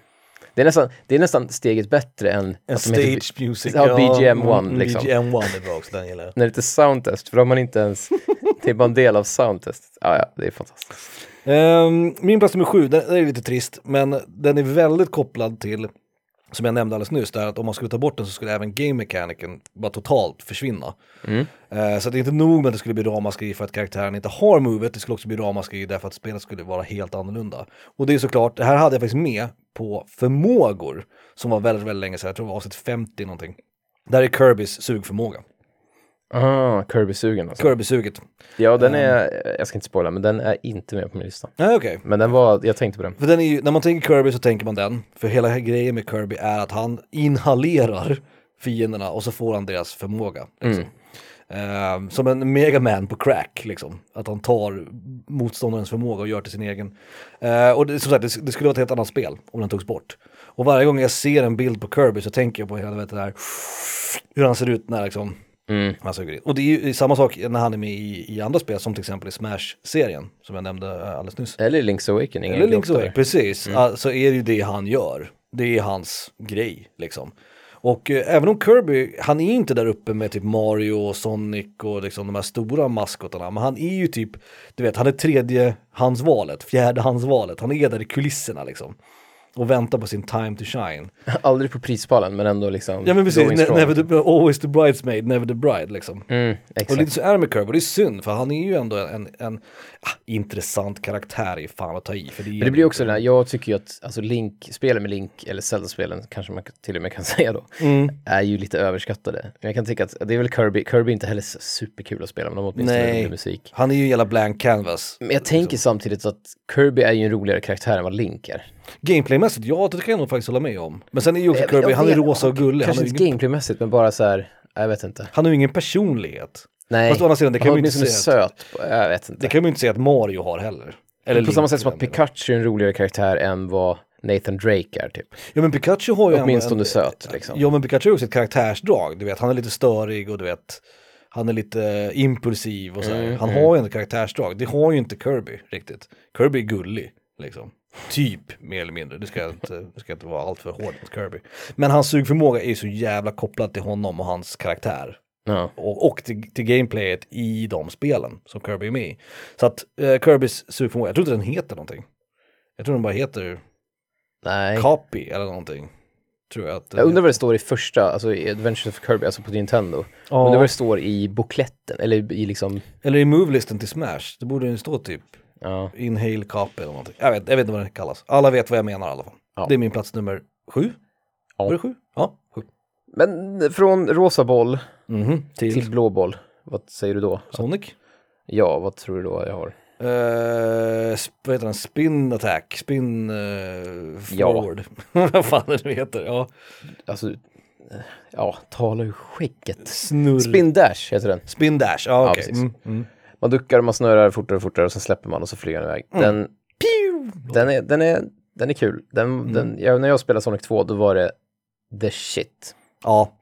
Det, är nästan, det är nästan steget bättre än En de heter- stage music. Ja, BGM one, mm, liksom. BGM one är bra också, den gillar jag. när det heter Soundtest, för då har man inte ens, (laughs) det är bara en del av Soundtest. Ja, ja, det är fantastiskt. Ehm, min plats nummer sju, den är lite trist, men den är väldigt kopplad till, som jag nämnde alldeles nyss, där att om man skulle ta bort den så skulle även game mechanicen bara totalt försvinna. Mm. Eh, så det är inte nog med att det skulle bli ramaskri för att karaktären inte har movet, det skulle också bli ramaskri därför att spelet skulle vara helt annorlunda. Och det är såklart, det här hade jag faktiskt med på förmågor som var väldigt, väldigt länge sedan, jag tror det var avsnitt 50 någonting. Där är Kirbys sugförmåga. Ah, Kirby-sugen alltså. Kirby-suget. Ja, den är, jag ska inte spoila, men den är inte med på min lista. Nej okej. Men den var, jag tänkte på den. För den är ju, när man tänker Kirby så tänker man den. För hela grejen med Kirby är att han inhalerar fienderna och så får han deras förmåga. Liksom. Eh, som en megaman på crack liksom. Att han tar motståndarens förmåga och gör till sin egen. Eh, och det, som sagt, det, det skulle vara ett helt annat spel om den togs bort. Och varje gång jag ser en bild på Kirby så tänker jag på hela vet, det där, hur han ser ut när liksom, han suger in. Och det är ju samma sak när han är med i, i andra spel som till exempel i Smash-serien som jag nämnde eh, alldeles nyss. Eller Link's Awakening. Eller Link's Awakening, precis. Ja, Så är det ju det han gör. Det är hans grej liksom. Och eh, även om Kirby, han är inte där uppe med typ Mario och Sonic och liksom de här stora maskotarna. Men han är ju typ, du vet, han är tredje handsvalet, fjärde handsvalet. Han är där i kulisserna liksom. Och väntar på sin time to shine. (laughs) Aldrig på prispallen, men ändå liksom. Ja men precis, ne- never the, always the bridesmaid, never the bride liksom. Mm, Och lite så är det med Kirby, och det är synd för han är ju ändå en, en ah, intressant karaktär i fan att ta i. För det, Men det blir också det här, jag tycker ju att alltså Link, spelen med Link, eller Zelda-spelen kanske man till och med kan (laughs) säga då, Mm. är ju lite överskattade. Men jag kan tycka att det är väl Kirby, Kirby är inte heller superkul att spela, men de har åtminstone Nej. musik. Han är ju en jävla blank canvas. Men jag tänker samtidigt att Kirby är ju en roligare karaktär än vad Link är. Gameplaymässigt, ja det kan jag nog faktiskt hålla med om. Men sen är ju också Kirby, han är rosa och gullig. Kanske ju inte ingen, gameplaymässigt, men bara så här, jag vet inte. han har ju ingen personlighet. Nej, Fast å andra sidan, det kan man ju inte säga. söt. På, jag vet inte. Det kan man ju inte säga att Mario har heller. Eller på samma sätt som att. Pikachu är en roligare karaktär än vad Nathan Drake är typ. Ja men Pikachu har ju Åtminstone en- söt liksom. Ja men Pikachu har också ett karaktärsdrag, du vet. Han är lite störig och du vet. Han är lite impulsiv och så. Mm, Han har ju ändå karaktärsdrag. Det har ju inte Kirby riktigt. Kirby är gullig, liksom. Typ, mer eller mindre. Det ska jag inte, det ska inte vara allt för hård mot Kirby. Men hans sugförmåga är så jävla kopplad till honom och hans karaktär. Ja. och, och till, till gameplayet i de spelen som Kirby är med i. Så att eh, Kirbys sugförmåga, jag tror inte den heter någonting. Jag tror den bara heter Nej. Copy eller någonting. Tror jag att Jag undrar vad det står i första, alltså i Adventures of Kirby, alltså på Nintendo. Ja. Undrar vad det står i bokletten, eller i liksom, Eller i movelisten till Smash, det borde ju stå typ ja. Inhale Copy eller någonting. Jag vet, jag vet inte vad den kallas. Alla vet vad jag menar i alla fall. Ja. Det är min plats nummer sju. Ja. Var det sju? Ja, sju. Men från rosa boll Mhm, Till, till blå boll, vad säger du då? Sonic. Ja, vad tror du då jag har? Uh, sp- vad heter den? Spin attack, spin uh, Ja. forward. (laughs) vad fan det nu heter. Ja. Alltså, eh, ja, tala ur skägget. Snurr. Spin Dash heter den. Spin dash, ja okej. precis. mm, mm. Man duckar, man snurrar fortare och fortare och så släpper man och så flyger den iväg. Den, den, är, den, är, den är kul. Den, den, jag, när jag spelade Sonic 2 då var det the shit. Ja,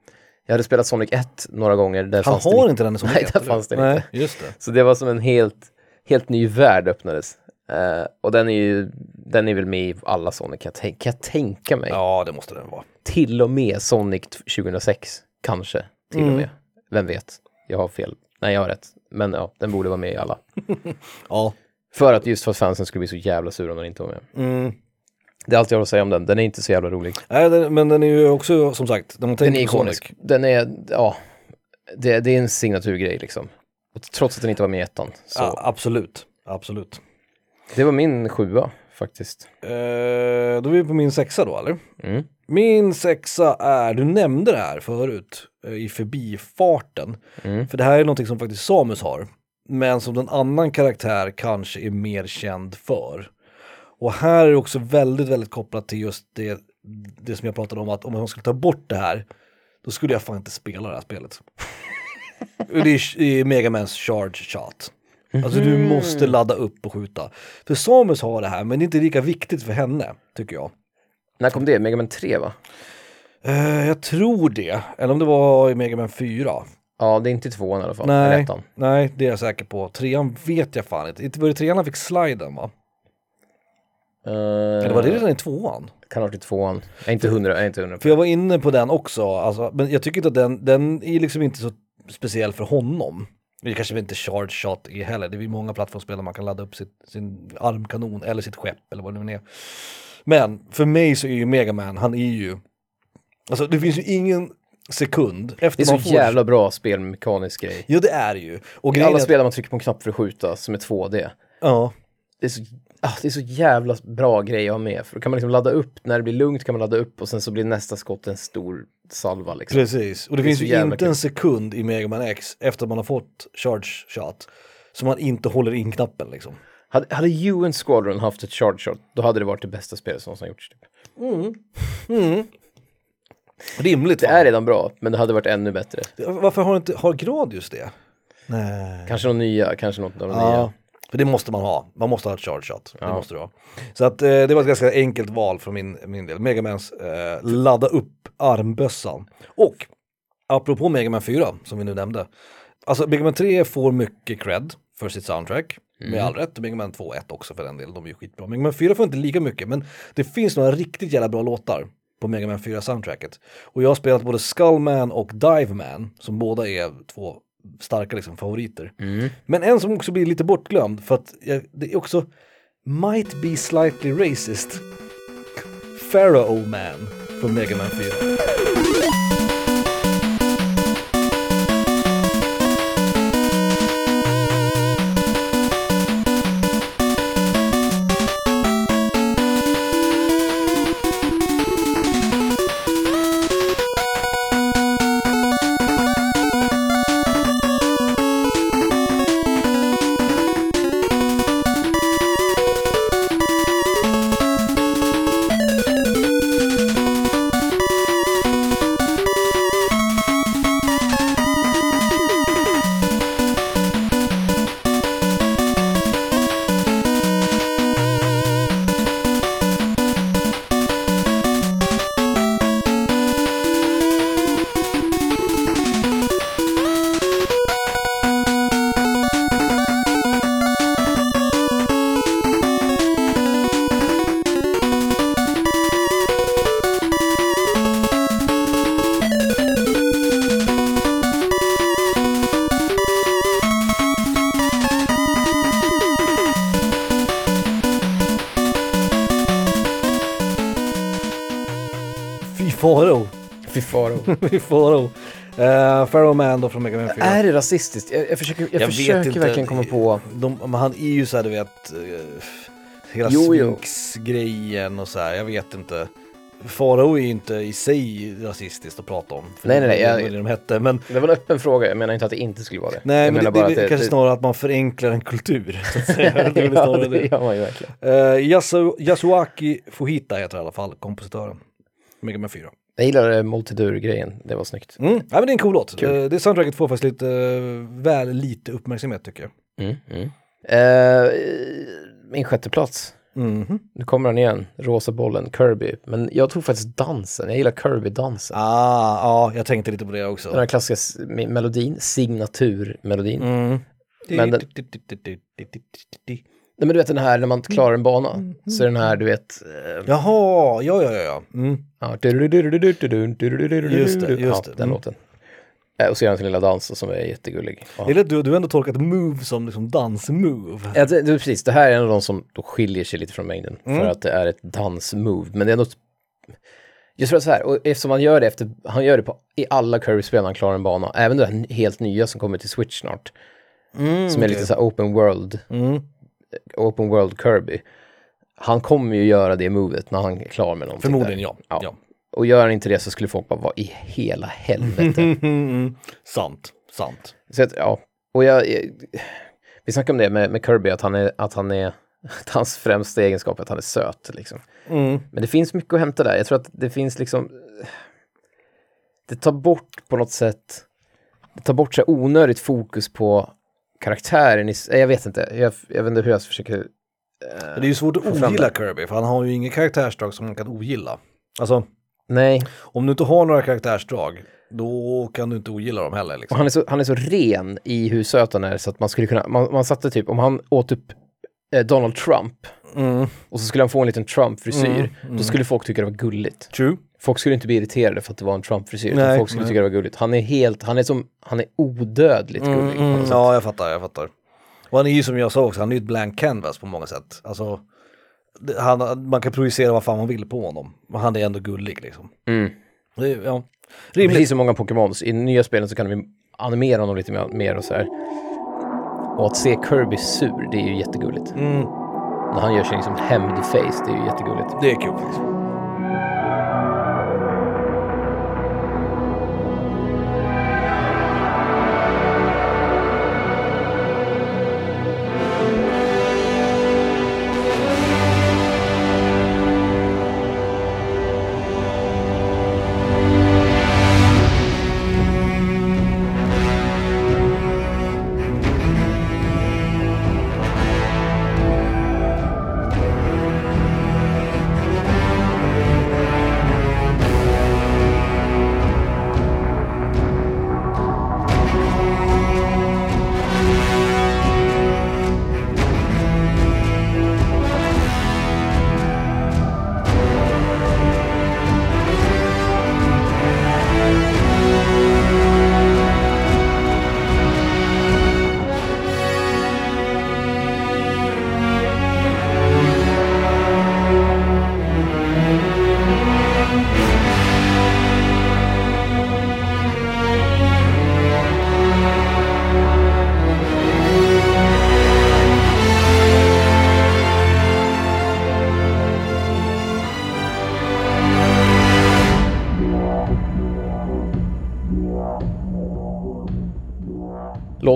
Jag hade spelat Sonic 1 några gånger. Där han har inte den som Nej, het, där eller? fanns den Nej, inte. just det. Så det var som en helt, helt ny värld öppnades. Eh, och den är ju, den är väl med i alla Sonic kan jag, tänk, kan jag tänka mig. Ja, det måste den vara. Till och med Sonic 2006, kanske. Till Mm. och med. Vem vet? Jag har fel. Nej, jag har rätt. Men ja, den borde vara med i alla. (laughs) Ja. För att just för att fansen skulle bli så jävla sura om den inte var med. Mm. Det är allt jag har att säga om den. Den är inte så jävla rolig. Nej, den, men den är ju också, som sagt, Den är ikonisk. Sonic. Den är, ja, det, det är en signaturgrej liksom. Och trots att den inte var med i ettan. Så Ja, absolut, absolut. det var min sjua faktiskt. Eh, då är vi på min sexa då, eller? Mm. Min sexa är, du nämnde det här förut eh, i förbifarten. Mm. För det här är någonting som faktiskt Samus har. Men som en annan karaktär kanske är mer känd för. Och här är det också väldigt, väldigt kopplat till just det, det som jag pratade om att om man skulle ta bort det här, då skulle jag fan inte spela det här spelet. (laughs) Det är, det är Megamans charge shot. Alltså du måste ladda upp och skjuta. För Samus har det här, men det är inte lika viktigt för henne, tycker jag. När kom det? Mega Man 3 va? Eh, jag tror det, eller om det var i Mega Man 4. Ja, det är inte tvåan i alla fall. Eller Nej, ettan. nej, det är jag säker på. Trean vet jag fan inte. Inte var det trean han fick sliden va? Uh, Eller var det redan i tvåan? Kan ha varit i tvåan. Jag är inte hundra, jag är inte hundra. För jag var inne på den också, alltså, men jag tycker inte att den, den är liksom inte så speciell för honom. Det kanske inte charge shot är heller, det är många plattformsspel där man kan ladda upp sitt, sin armkanon eller sitt skepp eller vad det nu är. Men för mig så är ju Megaman, han är ju, alltså det finns ju ingen sekund efter Det är så man får jävla bra spelmekanisk grej. Ja det är det ju. Och I alla är- spel där man trycker på en knapp för att skjuta som är 2D. Ja. Det är så, ah, det är så jävla bra grej att ha med. För då kan man liksom ladda upp, när det blir lugnt kan man ladda upp och sen så blir nästa skott en stor salva liksom. Precis, och det, Det finns ju inte kul. en sekund i Mega Man X efter man har fått charge shot som man inte håller in knappen liksom. Hade, hade UN Squadron haft ett charge shot, då hade det varit det bästa spelet som någonsin gjorts. Typ. Rimligt Det va? är redan bra, men det hade varit ännu bättre. Varför har inte, har Gradius det? Nej. Kanske någon nya, kanske något av de Ja, nya. för det måste man ha. Man måste ha ett charge shot. Det måste du ha. Så att eh, det var ett ganska enkelt val från min, min del. Megamans eh, ladda upp armbössan. Och apropå Mega Man 4 som vi nu nämnde. Alltså Mega Man 3 får mycket cred för sitt soundtrack. Med all rätt. Mega Man 2 och 1 också för den delen. De är ju skitbra. Mega Man 4 får inte lika mycket. Men det finns några riktigt jävla bra låtar på Mega Man 4 soundtracket. Och jag har spelat både Skullman och Dive Man som båda är två starka liksom, favoriter. Men en som också blir lite bortglömd för att jag, det är också Might be slightly racist. Pharaoh Man från Mega Man 4. Faro. (laughs) Fy Pharaoh. Uh, Pharaoh Man då från Mega Man 4. är det rasistiskt? Jag, jag försöker, jag försöker verkligen komma på... De, men han är ju så här, du vet, uh, hela. Sphinx-grejen och så här, jag vet inte. Farao är ju inte i sig rasistiskt att prata om. Nej, nej, nej, Det jag- det de hette, men Det var en öppen fråga, jag menar inte att det inte skulle vara det. nej, jag men det, det, bara är kanske snarare att man förenklar en kultur. Så att säga. (laughs) det ja, det det. gör man ju verkligen. Uh, Yasu, Yasuaki Fujita heter i alla fall kompositören. Mega Man 4. Jag gillar eh, multidur-grejen, det var snyggt. Mm. Ja, men det är en cool låt. Eh, det soundtracket får faktiskt lite, eh, väl lite uppmärksamhet tycker jag. Mm, mm. Eh, min sjätte plats. Mhm. Nu kommer han igen, rosa bollen, Kirby. Men jag tog faktiskt dansen, jag gillar Kirby-dansen. Ah, ja, jag tänkte lite på det Den också. här klassiska melodin, signaturmelodin. Mm. Men den- Nej men du vet den här när man klarar en bana, så är den här du vet... Eh, Jaha, ja, ja, ja, ja. Mm. ja, Just det, just ja, det. Den Mm. låten. Eh, Och så gör han sin lilla dans som är jättegullig. Ja. Eller du, du har ändå tolkat move som liksom dansmove. Ja, det, det, precis, det här är en av de som då skiljer sig lite från mängden. Mm. För att det är ett dansmove. Men det är något... Just för att så här, och eftersom han gör det efter, han gör det på, i alla Kirby-spel när han klarar en bana. Även det här helt nya som kommer till Switch snart. som är lite så här open world. Mm. Open world Kirby. Han kommer ju göra det movet när han är klar med någonting. Förmodligen ja. Ja. ja. Och gör han inte det så skulle folk bara, vad i hela helvete? (laughs) Mm, sant, sant. Så att, ja, och jag, jag, vi snackade om det med, med Kirby, att han är, att han är, (laughs) att hans främsta egenskap är att han är söt liksom. Mm. Men det finns mycket att hämta där. Jag tror att det finns liksom, det tar bort på något sätt, det tar bort så onödigt fokus på karaktären i, jag vet inte, jag, jag vet inte hur jag försöker, Det är ju svårt att fram ogilla Kirby, för han har ju inga karaktärsdrag som man kan ogilla. Alltså, nej, om du inte har några karaktärsdrag, då kan du inte ogilla dem heller. Liksom. han är så, han är så ren i hur söt han är så att man skulle kunna, man, man satte typ, om han åt upp eh, Donald Trump Mm. och så skulle han få en liten Trump-frisyr, Mm, då skulle folk tycka det var gulligt. True. Folk skulle inte bli irriterade för att det var en Trump-frisyr, utan folk skulle nej. tycka det var gulligt. Han är helt, han är som, han är odödligt gullig. på något Mm, ja, jag fattar, jag fattar. Och han är ju som jag sa också, han är ju ett blank canvas på många sätt. Alltså, han, man kan projicera vad fan man vill på honom. Men han är ändå gullig liksom. Mm. Det ja. Precis Rimligt. som många Pokémons, i nya spelen så kan vi animera honom lite mer, mer och så här. Och att se Kirby sur, det är ju jättegulligt. Mm. När han gör sin liksom hämndface, det är ju jättegulligt. Det är kul faktiskt.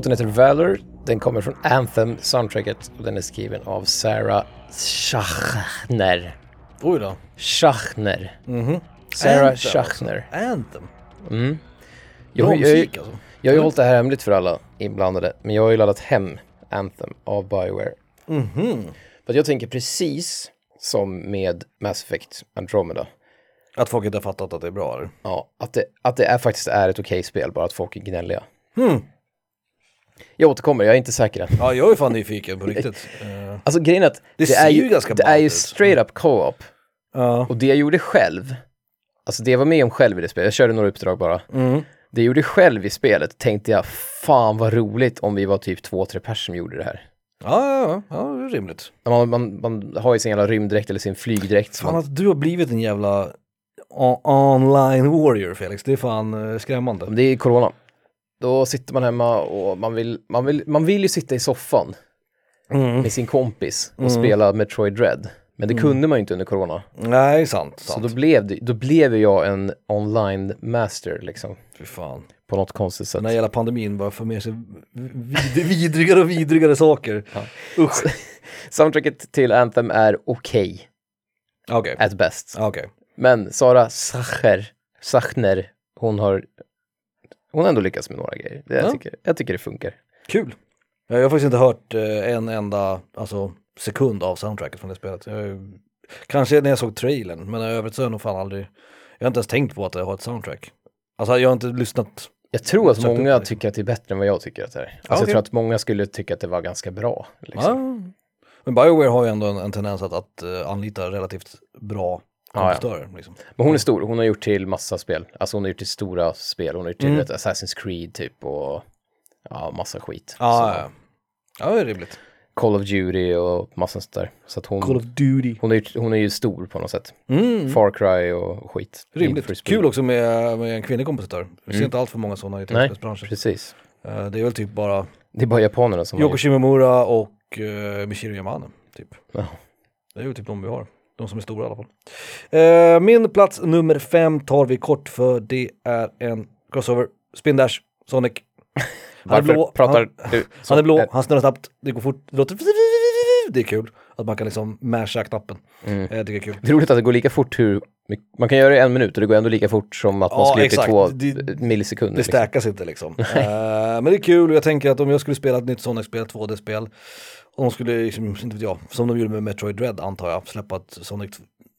Låten heter Valor, den kommer från Anthem soundtracket och den är skriven av Sarah Schachner. Oj då. Schachner. Sarah Anthem, Schachner. Anthem. Jag, Bra jag, jag, musik alltså. jag har ju hållit det här hemligt för alla inblandade, men jag har ju laddat hem Anthem av Bioware. För att jag tänker precis som med Mass Effect Andromeda. Att folk inte har fattat att det är bra eller? Ja, att det, att det är, faktiskt är ett okej spel, bara att folk är gnälliga. Jag återkommer, jag är inte säker än. Ja, jag är fan nyfiken på riktigt. Eh, Alltså grejen är att det, ser är ju ganska det är ju ut. straight up co-op. Ja. Och det jag gjorde själv, alltså det jag var med om själv i det spelet, jag körde några uppdrag bara. Mm. Det jag gjorde själv i spelet tänkte jag, fan vad roligt om vi var typ två, tre personer som gjorde det här. Ja, ja, ja, ja, det är rimligt. Man, man, man har ju sin jävla rymddräkt eller sin flygdräkt. Fan Man, att du har blivit en jävla online warrior Felix, det är fan eh, skrämmande. det är corona. Då sitter man hemma och man vill, man vill, man vill ju sitta i soffan Mm. med sin kompis och spela Metroid Dread. Men det kunde man ju inte under corona. Nej, sant, Så sant. då blev, det, då blev jag en online master liksom. Fy fan. På något konstigt sätt. Den här jävla pandemin bara för med sig vid- vidrigare och vidrigare saker. (laughs) Usch. (laughs) Soundtracket till Anthem är okej, Okej, at best. okej. Men Sara Sacher, Sachner, hon har, hon har ändå lyckats med några grejer. Det, jag, Ja. tycker, jag tycker det funkar. Kul. Jag har faktiskt inte hört eh, en enda alltså, sekund av soundtracket från det spelet. Jag, kanske när jag såg trailern, men i övrigt så har jag nog fan aldrig, jag har inte ens tänkt på att det har ett soundtrack. Alltså jag har inte lyssnat, Jag tror att många tycker att det är bättre än vad jag tycker att det är. Alltså okej. jag tror att många skulle tycka att det var ganska bra. Liksom. ja. Men Bioware har ju ändå en, en tendens att, att eh, anlita relativt bra Ja, ja. kompositörer. Liksom. Men hon är stor, hon har gjort till massa spel. Alltså hon har gjort till stora spel, hon har gjort till Mm. Assassin's Creed typ och ja, massa skit. Ja, Så, ja, ja, det är rimligt. Call of Duty och massa sånt där. Så att hon, Call of Duty. hon, är, ju- hon är ju stor på något sätt. Mm. Far Cry och skit. Rimligt. Kul också med, med en kvinnlig kompositör. Vi ser inte allt för många sådana i Mm. Nej, tv-spelsbranschen. precis. Eh, Det är väl typ bara Det är bara japanerna som Yoko. Shimomura och uh, Michiru Yamane, typ. Ja. Det är ju typ de vi har. De som är stora i alla fall. Eh, min plats nummer fem tar vi kort för det är en crossover. Spin Dash, Sonic. Han är blå, pratar han, du han är blå, han snurrar snabbt, det går fort, det låter... Det är kul att man kan liksom masha knappen. Mm. Eh, Jag tycker det är kul. Det är roligt att det går lika fort hur man kan göra det i en minut och det går ändå lika fort som att man Ja, skulle i två Det- millisekunder. Det liksom. stackas inte liksom. Eh, men det är kul och jag tänker att om jag skulle spela ett nytt Sonic-spel, 2D-spel, och de skulle, liksom, inte vet jag, som de gjorde med Metroid Dread antar jag, släppa ett Sonic,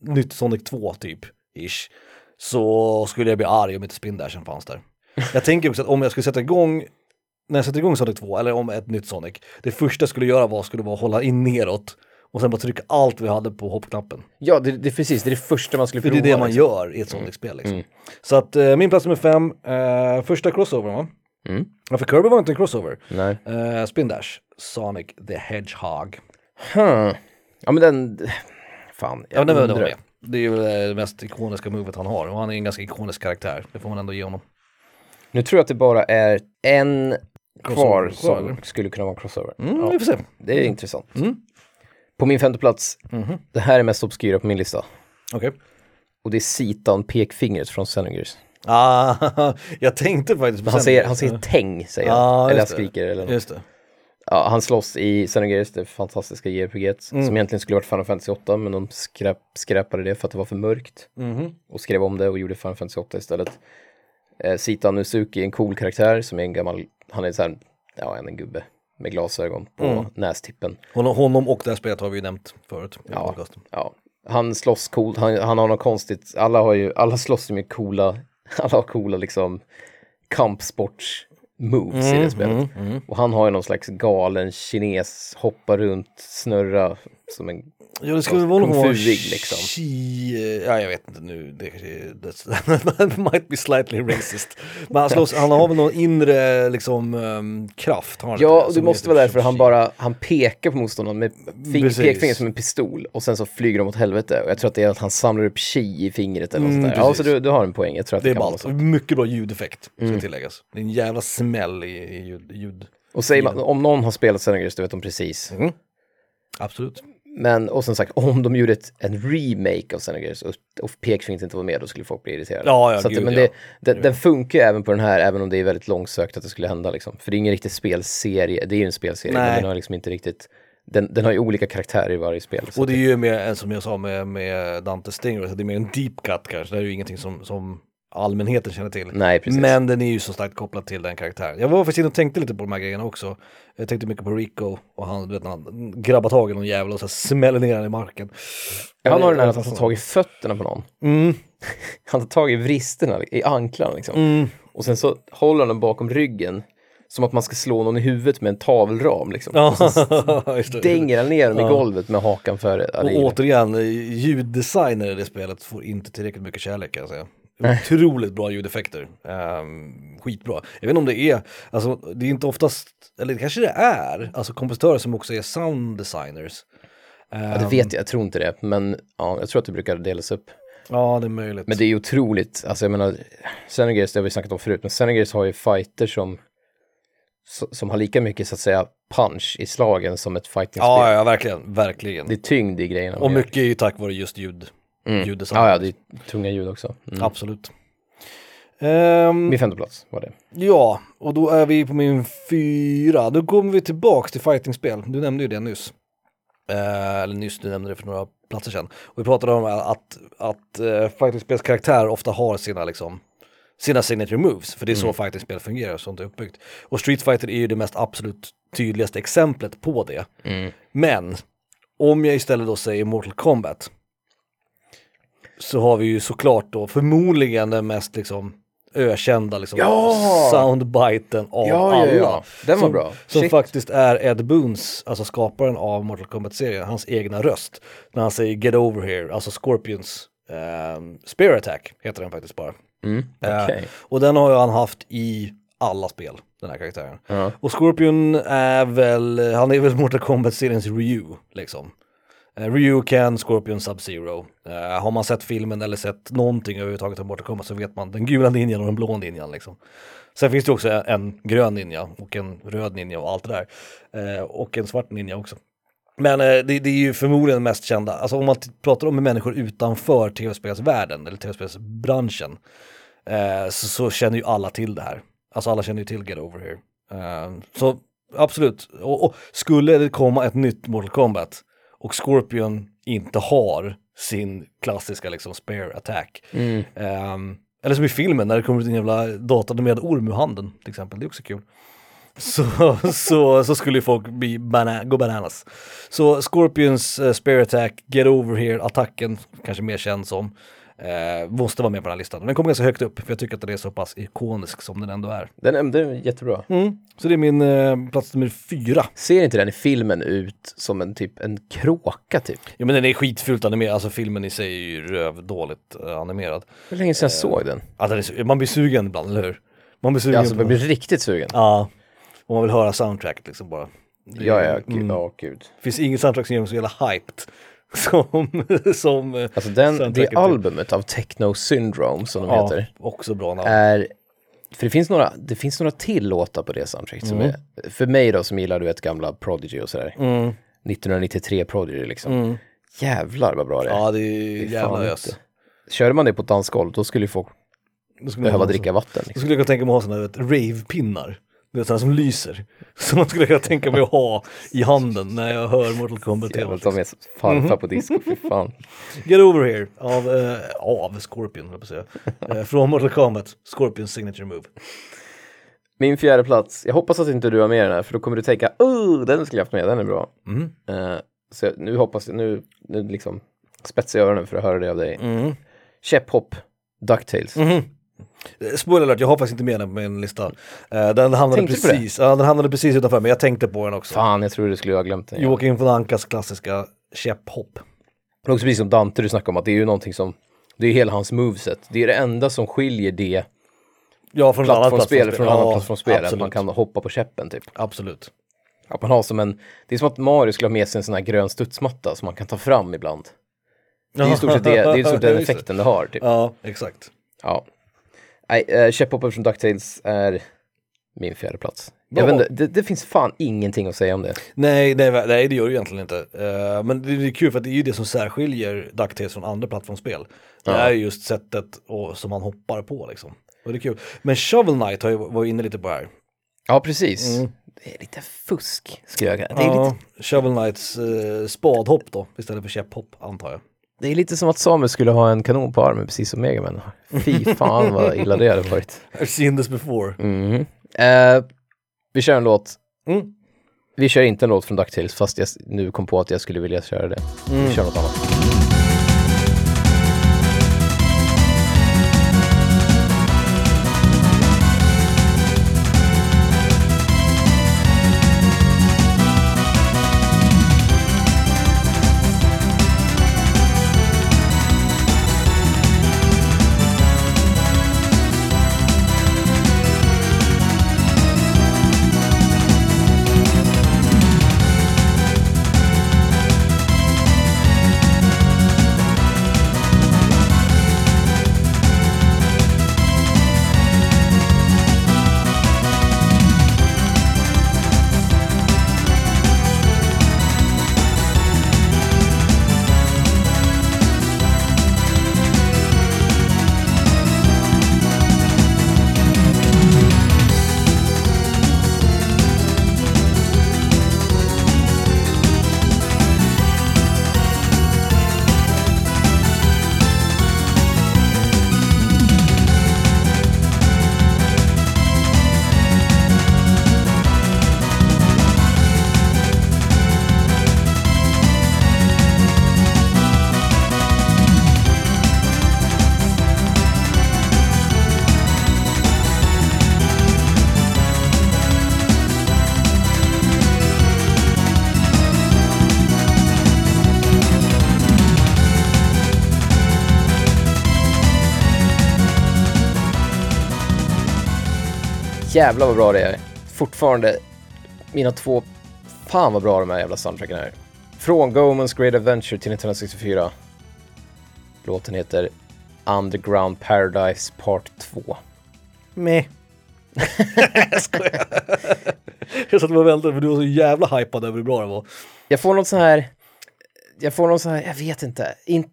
nytt Sonic 2 typ, ish, så skulle jag bli arg om inte Spin Dashen fanns där. Jag tänker också att om jag skulle sätta igång, när jag sätter igång Sonic 2, eller om ett nytt Sonic, det första jag skulle göra var, skulle vara att hålla in neråt och sen bara trycka allt vi hade på hoppknappen. Ja, det, det är precis, det är det första man skulle För det är prova. det man liksom. gör i ett Sonic-spel liksom. Så att eh, min plats nummer fem, eh, första crossovern va? Mm. Ja, för Kirby var inte en crossover. Nej. Eh, Spin Dash, Sonic the Hedgehog. Hmm. Ja, men den... Fan, Ja, jag det undrar. var. Det är ju det mest ikoniska movet han har och han är en ganska ikonisk karaktär. Det får man ändå ge honom. Nu tror jag att det bara är en kvar som skulle kunna vara en crossover. Mm, Ja, Vi får se. det är intressant. På min femte plats, det här är mest obskyra på min lista. Okej. Och det är Sitan pekfingret från Xenogears. Ah, (laughs) jag tänkte faktiskt på Han säger, han säger täng, säger han. Eller han skriker eller något. Just det. Ja, han slåss i Xenogears, det fantastiska JRPG Mm. som egentligen skulle varit Final Fantasy 8 men de skräp, skräpade det för att det var för mörkt. Mhm. Och skrev om det och gjorde Final Fantasy 8 istället. Eh, Sita Nusuki är en cool karaktär som är en gammal, han är så här, ja en gubbe med glasögon på Mm. nästippen. Honom, honom och det här spelet har vi ju nämnt förut Ja. Ja, han slåss coolt, han, han har något konstigt, alla har ju, alla slåss ju med coola, (laughs) alla har coola liksom kampsports moves Mm, i det spelet. Och han har ju någon slags galen kines, hoppa runt, snurra som en Ja det skulle väl vara Fu-ig, liksom. Chi- Ja jag vet inte nu, det kanske är- (laughs) might be slightly racist. Men han, slåss, han har väl någon inre liksom um, kraft. Har Ja, och det måste heter vara därför han bara, han pekar på motståndaren med pekfingret som en pistol och sen så flyger de åt helvete. Och jag tror att det är att han samlar upp chi i fingret eller något Mm, sånt där. Ja, så du, du har en poäng. Jag tror att Det det, är ballt. Mycket bra ljudeffekt, Mm. ska tilläggas. Det är en jävla smäll i, i ljud, ljud. Och säger man, om någon har spelat Xenogears, då vet de precis. Mm. Absolut. Men, och som sagt, (laughs) om de gjorde ett, en remake av Xenogears och, och pekfingret inte var med, då skulle folk bli irriterade. Ja, ja, så att, gud, men ja. det, den, funkar ju även på den här, även om det är väldigt långsökt att det skulle hända liksom. För det är ingen riktig spelserie, det är ju en spelserie, men Nej. den har liksom inte riktigt, den, den har ju olika karaktärer i varje spel. Och det är ju mer, som jag sa med, med Dante Stinger, det är mer en deep cut kanske. Det är ju ingenting som, som allmänheten känner till. Nej, precis. Men den är ju så starkt kopplad till den karaktären. Jag var faktiskt inne och tänkte lite på de här grejerna också. Jag tänkte mycket på Rico och han, du vet, när han grabbar tag i någon jävel och så smäller ner den i marken. Han har den här att han tar tag i fötterna på någon. Mm, (laughs) Han tar tag i vristerna, i anklarna liksom. mm. Och sen så håller han den bakom ryggen. Som att man ska slå någon i huvudet med en tavelram liksom. Ja, Och så (laughs) dänger han ner dem i Ja. golvet med hakan före. Ja, Och återigen, ljuddesigner i det spelet får inte tillräckligt mycket kärlek kan jag säga. Otroligt bra ljudeffekter. Um, skitbra. Jag vet inte om det är, alltså det är inte oftast, eller det kanske det är, alltså kompositörer som också är sound designers. ja, det vet jag, jag tror inte det. Men ja, jag tror att det brukar delas upp. Ja, det är möjligt. Men det är otroligt, alltså jag menar, Xenogears, det har vi snackat om förut, men Xenogears har ju fighter som, so- som har lika mycket så att säga punch i slagen som ett fightingspel. ja, ja, verkligen, verkligen. Det är tyngd i grejerna. och mycket är ju tack vare just ljud. Mm. ljuddesign. Ja, ja, det är tunga ljud också. Mm. Absolut. Ehm, Min femte plats var det. Ja, och då är vi på min fyra. Då kommer vi tillbaks till fightingspel. Du nämnde ju det nyss. Eh, eller nyss, du nämnde det för några platser sedan. Och vi pratade om att, att uh, fightingspels karaktär ofta har sina liksom sina signature moves, för det är så fightingspel fungerar, sånt är uppbyggt. Och Street Fighter är ju det mest absolut tydligaste exemplet på det. Men, om jag istället då säger Mortal Kombat, så har vi ju såklart då förmodligen den mest liksom ökända liksom Ja! soundbiten av Ja, alla. ja, ja. Den var som, bra. Som Shit. faktiskt är Ed Boons, alltså skaparen av Mortal Kombat-serien, hans egna röst. När han säger Get over here, alltså Scorpions ehm, Spear Attack heter den faktiskt bara. Mm. Eh, Okej. och den har ju han haft i alla spel, den här karaktären. Ja. Och Scorpion är väl, han är väl Mortal Kombat-seriens Ryu, liksom. Eh, Ryu, Ken, Scorpion, Sub-Zero. Uh, har man sett filmen eller sett någonting överhuvudtaget om Mortal Kombat så vet man den gula linjen och den blå linjen. liksom. Sen finns det också en, grön ninja och en röd ninja och allt det där. Uh, och en svart ninja också. Men uh, det, det är ju förmodligen mest kända, alltså om man pratar om människor utanför tv-spelsvärlden eller tv-spelsbranschen så, så känner ju alla till det här. Alltså alla känner ju till Get Over Here. Så absolut, och, och skulle det komma ett nytt Mortal Kombat och Scorpion inte har sin klassiska liksom spare attack. Ehm, eller som i filmen när det kommer ut en jävla datanimerad orm ur handen till exempel, det är också kul. Så, (laughs) så, så skulle folk bli bana gå bananas. Så Scorpions uh, Spare Attack, Get Over Here-attacken, kanske mer känd som, eh, måste vara med på den här listan. Den kommer ganska högt upp, för jag tycker att den är så pass ikonisk som den ändå är. Den, är- jättebra. Mm. Så det är min eh, plats nummer fyra. Ser inte den i filmen ut som en typ en kråka typ? Ja men den är skitfult animerad, alltså filmen i sig är ju rövdåligt uh, animerad. Hur länge sedan jag såg den? Ja, den är, man blir sugen ibland, eller hur? Man blir sugen. Ja, alltså, man blir riktigt sugen. Ja, och man vill höra soundtracket liksom bara. Ja, ja, gud. mm. Ja, gud. finns inget soundtrack som gör mig så jävla hyped (laughs) som, som eh, Alltså den, det albumet av Techno Syndrome som de ja, heter, också bra namn. är... För det finns några, det finns några till låtar på det soundtracket som är, för mig då som gillar du vet gamla Prodigy och sådär, Mm. 1993 Prodigy liksom. Jävlar vad bra det är. Mm. Ja, det är jävla ös. Körde man det på ett dansgolv, då skulle ju folk Då skulle behöva dricka vatten. Då Liksom. skulle jag kunna tänka mig att ha sådana rave-pinnar. Det är sådana som lyser. (laughs) Som man skulle kunna tänka mig att ha i handen när jag hör Mortal Kombat. Jävlar, tema. ta med farfar Mhm. på disco, fy fan. (laughs) Get over here av, eh, av Scorpion, höll jag på säga. (laughs) Eh, från Mortal Kombat, Scorpions signature move. Min fjärde plats, jag hoppas att inte du har med den här, för då kommer du tänka, oh, den skulle jag haft med, den är bra. Mm. Eh, så jag, nu hoppas jag, nu, nu liksom spetsar jag öronen för att höra det av dig. Mm. Käpphopp, Ducktails. Mhm. Eh, Spoiler alert, jag har faktiskt inte med den på min lista. Eh, den, hamnade Tänkte precis, ja, den hamnade precis utanför, men jag tänkte på den också. Fan, jag tror du skulle ha glömt den. Joakim von Ankas klassiska käpphopp. Det är också precis som Dante du snackade om, att det är ju någonting som, det är hela hans moveset. Det är det enda som skiljer det Ja, från plattformsspel från annat Ja, plattformsspel, att man kan hoppa på käppen typ. Absolut. Att man har som en, det är som att Mario skulle ha med sig en sån här grön studsmatta som man kan ta fram ibland. Det är i stort sett det, det är i stort sett den (laughs) effekten det har. Typ. Ja, exakt. Ja. Nej, Käpphoppen från DuckTales är min fjärde plats. Jag vet inte, det, det finns fan ingenting att säga om det. Nej, nej, nej, det gör det egentligen inte. Eh, men det är kul för att det är ju det som särskiljer DuckTales från andra plattformsspel. Det är ju just sättet och, som man hoppar på liksom. Och det är kul. Men Shovel Knight har ju varit inne lite på det här. Ja, precis. Mm. Det är lite fusk, skulle jag Det är, Ja, lite, Shovel Knights eh, spadhopp då, istället för käpphopp antar jag. Det är lite som att Samuel skulle ha en kanon på armen, precis som Megaman. Fy fan vad (laughs) illa det hade varit. I've seen this before. Mhm. Eh, vi kör en låt. Mm. Vi kör inte en låt från DuckTales, fast jag nu kom på att jag skulle vilja köra det. Vi kör något annat. Jävlar vad bra det är. Fortfarande mina två, fan vad bra de här jävla soundtracken är. Från Goemans Great Adventure till 1964. Låten heter Underground Paradise Part 2. Meh. (laughs) jag skojar. (laughs) jag satt och väntade för du var så jävla hypad över hur bra det var. Jag får något så här, jag får något så här, jag vet inte, in,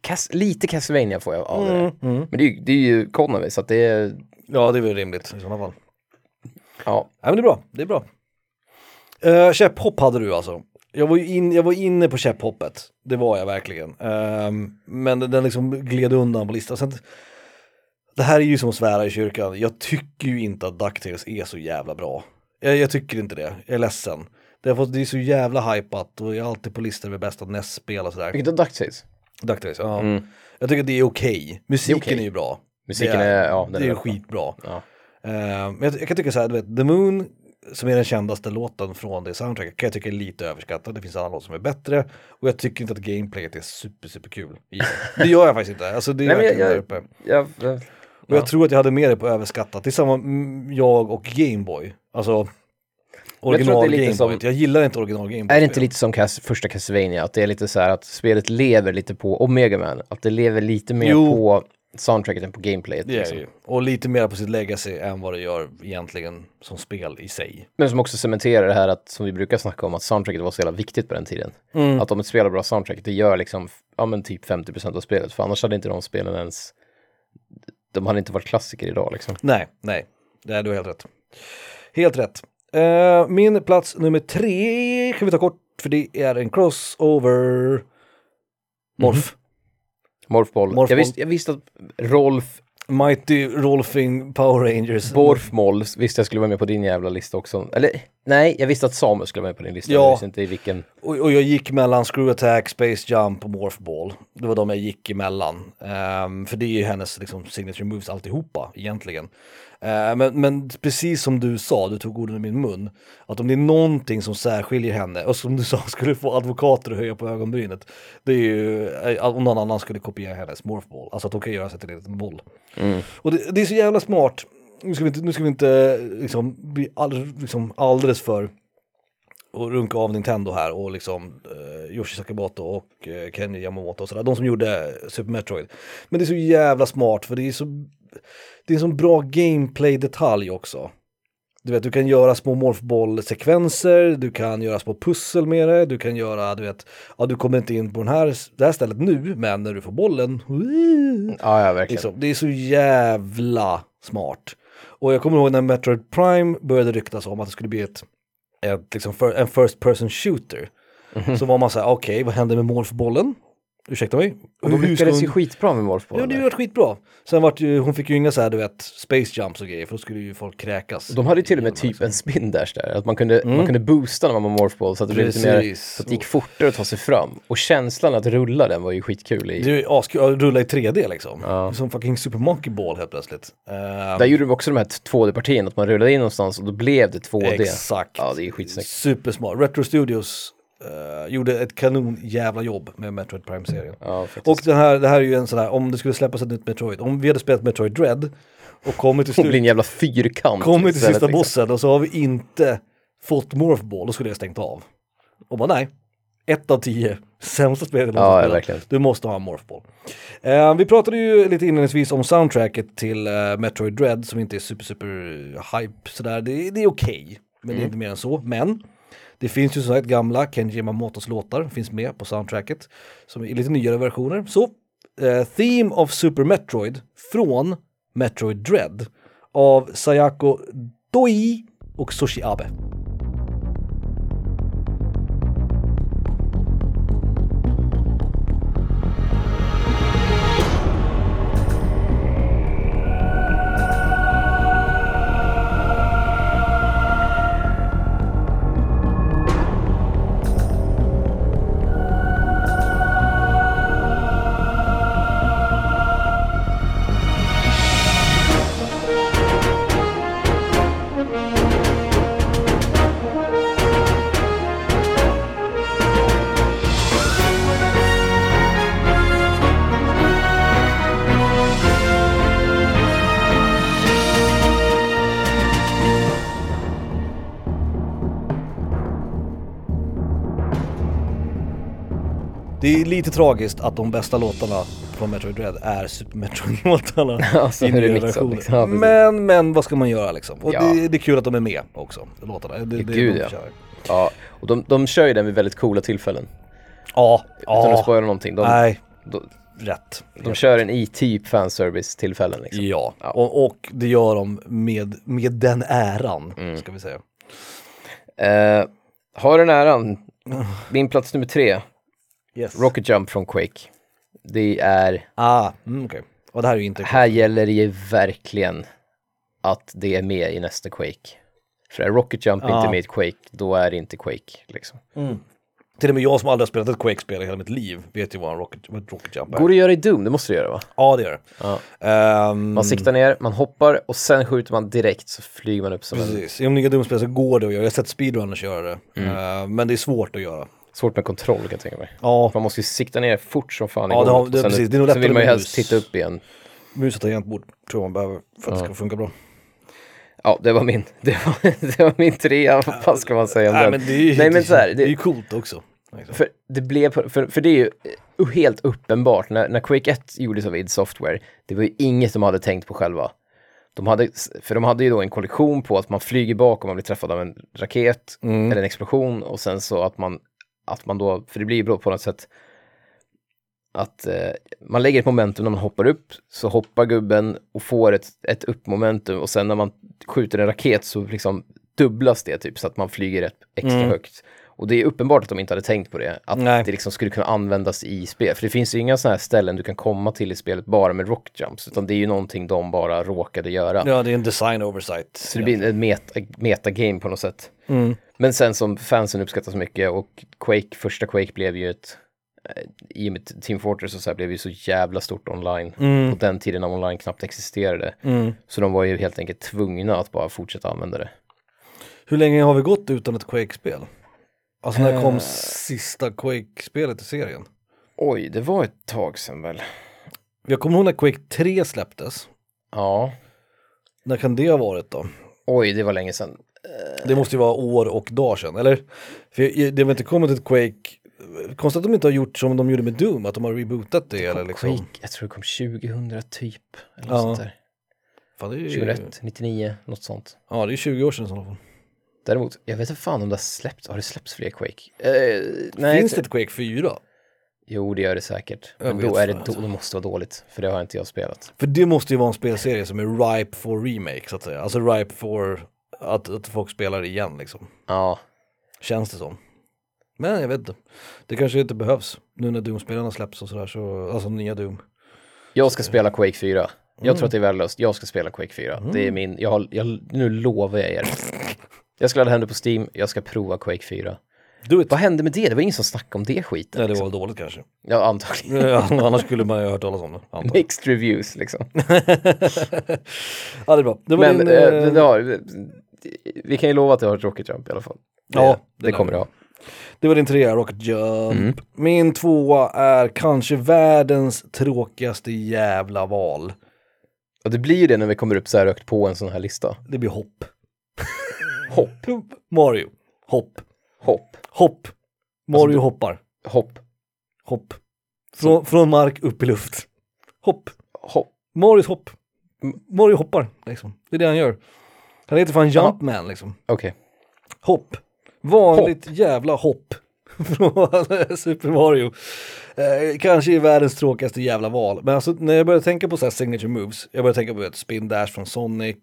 Cas, lite Castlevania får jag av det. Mm. Men det är, ju- det är ju Konami så att det är, Ja, det är väl rimligt i sådana fall. ja. Nej men det är bra, det är bra. Uh, käpphopp hade du alltså. Jag var, ju in, jag var inne på käpphoppet, det var jag verkligen. Ehm, men den, den liksom gled undan på listan. Sen, det här är ju som att svära i kyrkan. Jag tycker ju inte att DuckTales är så jävla bra. Jag, jag tycker inte det, jag är ledsen. Det, fått, det är så jävla hypat och jag är alltid på listor med bästa NES-spel och sådär. Vilket av DuckTales? DuckTales, ja. Jag tycker att det är okej. Musiken okej. är ju bra. Musiken det är- ja, den det är är, bra. skitbra. Ja. Eh, men jag, jag kan tycka så här, du vet, The Moon, som är den kändaste låten från det soundtracket, kan jag tycka är lite överskattad. Det finns andra låtar som är bättre. Och jag tycker inte att gameplayet är super, super kul. i det. Det gör jag faktiskt inte. Alltså det är Nej, men jag- verkligen jag- där uppe. Jag, jag, Och jag tror att jag hade mer det på överskattat. Det är samma mm, jag och Gameboy. Alltså tror att det är original lite Gameboy. som- Jag gillar inte original Gameboy. är det inte lite som Cas, första Castlevania, att det är lite så här att spelet lever lite på, och Mega Man, att det lever lite mer Jo. på soundtracket än på gameplayet. Det liksom. ju. Och lite mer på sitt legacy än vad det gör egentligen som spel i sig. Men som också cementerar det här att, som vi brukar snacka om, att soundtracket var så jävla viktigt på den tiden. Mm. Att om ett spel har bra soundtrack, det gör liksom, ja men typ 50% av spelet, för annars hade inte de spelen ens, de hade inte varit klassiker idag liksom. Nej, nej, det är du har helt rätt. Helt rätt. Eh, min plats nummer tre kan vi ta kort, för det är en crossover. Morph. Morphball. Morphball. Jag, visste, jag visste att Rolf Mighty Rolfing Power Rangers. Borfmoll visste jag skulle vara med på din jävla lista också. Eller nej, jag visste att Samus skulle vara med på din lista. Ja. Jag visste inte i vilken. Och, och jag gick mellan Screw Attack, Space Jump och Morph Ball. Det var de jag gick emellan. Ehm, för det är ju hennes liksom, signature moves alltihopa egentligen. Ehm, men, men precis som du sa, du tog orden i min mun, att om det är någonting som särskiljer henne, och som du (laughs) sa skulle få advokater att höja på ögonbrynet, det är ju eh, om någon annan skulle kopiera hennes Morph Ball. Alltså att hon kan göra sig till en liten boll. Och det, det är så jävla smart. Nu ska vi inte, nu ska vi inte liksom, bli all, liksom alldeles för och runka av Nintendo här och liksom eh, Yoshi Sakamoto och eh, Kenji Yamamoto och sådär, de som gjorde Super Metroid. Men det är så jävla smart för det är så, det är så bra gameplay-detalj också. Du vet, du kan göra små morphball-sekvenser, du kan göra små pussel med det, du kan göra, du vet, ja du kommer inte in på den här, det här stället nu, men när du får bollen, Ja, ja, verkligen. Liksom, det är så jävla smart. Och jag kommer ihåg när Metroid Prime började ryktas om att det skulle bli ett, ett liksom för, en first person shooter. Mhm. Så var man såhär, okej vad händer med morphbollen? Ursäkta mig? Och de lyckades ju skitbra med Morphball. Ja det varit skitbra. Sen vart ju, hon fick ju inga såhär du vet, space jumps och grejer för då skulle ju folk kräkas. De hade ju till och med typ en spin dash där, att man kunde, man kunde boosta när man var Morphball så att det blev lite mer, Mm. Så att det gick fortare att ta sig fram. Och känslan att rulla den var ju skitkul i. Det är ju askul att rulla i 3D liksom. Ja. Som fucking Super Monkey Ball helt plötsligt. Ehm, Där gjorde de också de här 2D-partierna, att man rullade in någonstans och då blev det 2D. Exakt. Ja, det är skitsnyggt. Supersmart. Retro Studios eh, gjorde ett kanon jävla jobb med Metroid Prime-serien. Ja. Och den här, det här är ju en sån här, om det skulle släppas ett nytt Metroid, om vi hade spelat Metroid Dread och kommit till (laughs) Och blir en slut, jävla fyrkant. kommit till sista liksom. bossen och så har vi inte fått Morph Ball, då skulle jag stängt av. Och bara nej, ett av tio, sämsta spelet Ja, verkligen. Du måste ha en Morph Ball. Eh, vi pratade ju lite inledningsvis om soundtracket till eh, Metroid Dread som inte är super super hype sådär. Det, det är okej, men Mm. det är inte mer än så. Men det finns ju som sagt gamla Kenji Yamamotos låtar, finns med på soundtracket. Som är lite nyare versioner. Så, eh, Theme of Super Metroid från Metroid Dread av Sayako Doi och Sushi Abe. Lite tragiskt att de bästa låtarna från Metroid Dread är Super Metroid-låtarna (laughs) Alltså, i nya versioner. liksom. Ja, men, men vad ska man göra liksom? Och Ja. det, det är kul att de är med också, låtarna. Det, det, Gud, de ja. förtjänar. Ja, och de, de kör ju den vid väldigt coola tillfällen. Ja, Utan att ja, spoila någonting. De, nej, de, rätt. de kör den i typ fanservice-tillfällen liksom. Ja, Ja. Och, och det gör de med, med den äran, Mm. ska vi säga. Eh, har den äran, (laughs) min plats nummer tre, Yes. Rocket Jump från Quake. Det är, Ah, mm, okej. Och det här är ju inte... här gäller det ju verkligen att det är med i nästa Quake. För är Rocket Jump Ja. inte med i Quake, då är det inte Quake liksom. Till och med jag som aldrig har spelat ett Quake-spel i hela mitt liv vet ju vad en Rocket, vad ett rocket Jump är. Går det att göra i Doom? Det måste det göra va? Ja, det gör det. Ja. Ehm, Man siktar ner, man hoppar och sen skjuter man direkt så flyger man upp som en... Precis, i de nya Doom-spel så går det att göra. Jag har sett speedrunners göra det. Mm. Ehm, men det är svårt att göra. Svårt med kontroll kan jag tänka mig. Ja, Man måste ju sikta ner fort som fan i Ja, det har- det- Och sen, precis. Det är nog sen vill man ju helst titta upp igen. mus och tangentbord tror jag man behöver för att det ska funka bra. Ja, det var min, (laughs) det var, det var min trea, (laughs) vad ska man säga om Nej den? men det är ju, Nej, men så här, det, det- är ju coolt också. Liksom. För det blev, för, för det är ju helt uppenbart, när, när Quake 1 gjordes av id Software, det var ju inget de hade tänkt på själva. De hade, för de hade ju då en kollektion på att man flyger bak om man blir träffad av en raket Mm. eller en explosion och sen så att man, att man då, för det blir ju bra på något sätt att eh, man lägger ett momentum när man hoppar upp, så hoppar gubben och får ett, ett uppmomentum och sen när man skjuter en raket så liksom dubblas det typ så att man flyger ett extra Mm. högt. Och det är uppenbart att de inte hade tänkt på det, att Nej. det liksom skulle kunna användas i spel. För det finns ju inga sådana här ställen du kan komma till i spelet bara med rockjumps, utan det är ju någonting de bara råkade göra. Ja, det är en design oversight. Så det blir en meta, metagame på något sätt. Mm. Men sen som fansen uppskattar så mycket och Quake, första Quake blev ju ett, eh, i och med Team Fortress och så här blev ju så jävla stort online. Mm. På den tiden när online knappt existerade. Mm. Så de var ju helt enkelt tvungna att bara fortsätta använda det. Hur länge har vi gått utan ett Quake-spel? Alltså när kom Eh. sista Quake-spelet i serien? Oj, det var ett tag sedan väl? Jag kommer ihåg när Quake 3 släpptes. Ja, När kan det ha varit då? oj, det var länge sedan. Det måste ju vara år och dag sedan, eller? För det har väl inte kommit ett Quake, konstigt att de inte har gjort som de gjorde med Doom, att de har rebootat det eller liksom. Quake, jag tror det kom 2000 typ. Eller Ja. sånt där. Fan, det ju, 2001, 99, något sånt. Ja, det är 20 år sedan i så fall. Däremot, jag vet inte fan om det har släppts, har det släppts fler Quake? Eh, nej, Finns det ett Quake 4? Jo, det gör det säkert. Jag Men då är det, fan då, inte. det måste vara dåligt, för det har inte jag spelat. För det måste ju vara en spelserie som är ripe for remake så att säga. Alltså ripe for att, att folk spelar igen liksom. Ja, Känns det som. Men jag vet inte. Det kanske inte behövs. Nu när Doom-spelarna släpps och sådär så, alltså nya Doom. jag ska spela Quake 4. Jag Mm. tror att det är värdelöst. Jag ska spela Quake 4. Det är min, jag, har, jag, nu lovar jag er. Jag ska ladda hem det på Steam, jag ska prova Quake 4. Do it! Vad hände med det? Det var ingen som snackade om det skiten. Nej, det liksom. var dåligt kanske. Ja, antagligen. Ja, (laughs) Annars skulle man ju ha hört talas om det. antar jag. Mixed reviews liksom. (laughs) ja, det är bra. Det Men din, det, det har, vi kan ju lova att det har ett Rocket Jump i alla fall. Det, Ja, det det kommer det ha. det var din trea, Rocket Jump. Mm. Min tvåa är kanske världens tråkigaste jävla val. Och det blir ju det när vi kommer upp så här högt på en sån här lista. Det blir hopp. Hopp, Mario. Hopp. hopp, Hopp. Mario Alltså, hoppar. hopp, Hopp. Från, från mark upp i luft. Hopp. hopp. Marios hopp. Mario hoppar liksom. Det är det han gör. Han heter fan Jumpman liksom. Okej. Hopp. Vanligt jävla hopp. (laughs) Från Super Mario. Eh, kanske är världens tråkigaste jävla val. Men alltså när jag börjar tänka på så här signature moves. Jag börjar tänka på ett spin dash från Sonic.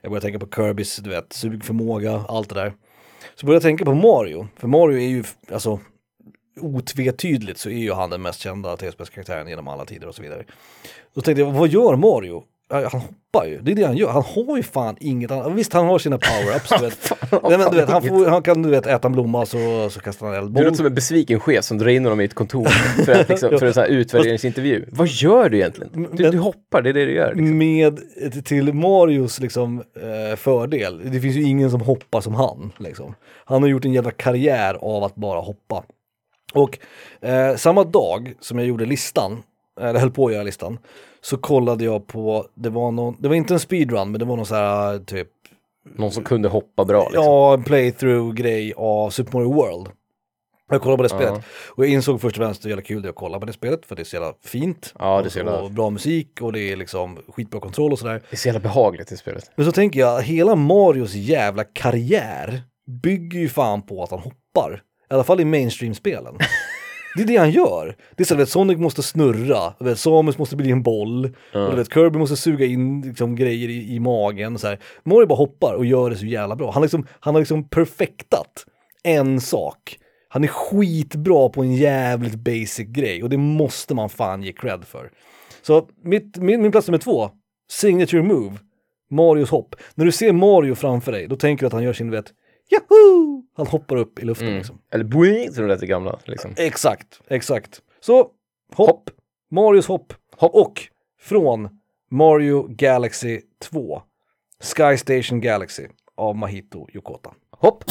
Jag börjar tänka på Kirbys, du vet, sugförmåga, allt det där. Så börjar jag tänka på Mario. För Mario är ju, alltså otvetydigt så är ju han den mest kända tv-spelskaraktären genom alla tider och så vidare. Då tänkte jag, vad gör Mario? Han hoppar ju, det är det han gör. Han har ju fan inget annat. Visst, han har sina power-ups. du (laughs) vet. Nej, men, du vet, han, får, han kan du vet, äta en blomma så, så kastar han Du eldboll. låter som en besviken chef som drar in honom i ett kontor för, att, liksom, (laughs) för en sån här utvärderingsintervju. Vad gör du egentligen? Du, du hoppar, det är det du gör. Liksom. Med, till Marios liksom, eh, fördel, det finns ju ingen som hoppar som han. Liksom. Han har gjort en jävla karriär av att bara hoppa. Och eh, samma dag som jag gjorde listan, eller höll på att göra listan, så kollade jag på, det var någon, det var inte en speedrun, men det var någon så här typ, Någon som kunde hoppa bra. Liksom. ja, en playthrough-grej av Super Mario World. Jag kollade på det spelet Ja. och jag insåg först och främst hur jävla kul det är att kolla på det spelet för det är så jävla fint. Ja, det är så jävla- och bra musik och det är liksom skitbra kontroll och sådär. Det är så jävla behagligt i spelet. Men så tänker jag, hela Marios jävla karriär bygger ju fan på att han hoppar. I alla fall i mainstream-spelen. (laughs) Det är det han gör. Det är så att Sonic måste snurra, vet, Samus måste bli en boll, och du vet, Kirby måste suga in liksom, grejer i, i magen. Så här. Mario bara hoppar och gör det så jävla bra. Han, liksom, han har liksom perfektat en sak. Han är skitbra på en jävligt basic grej och det måste man fan ge cred för. Så mitt, min, min plats nummer två, signature move, Marios hopp. När du ser Mario framför dig, då tänker du att han gör sin, vet, Yahoo! Han hoppar upp i luften liksom. Eller boing, som det lät i gamla. Liksom. Exakt, exakt. Så, hopp, Marios hopp, hopp och från Mario Galaxy 2, Sky Station Galaxy av Mahito Yokota. Hopp!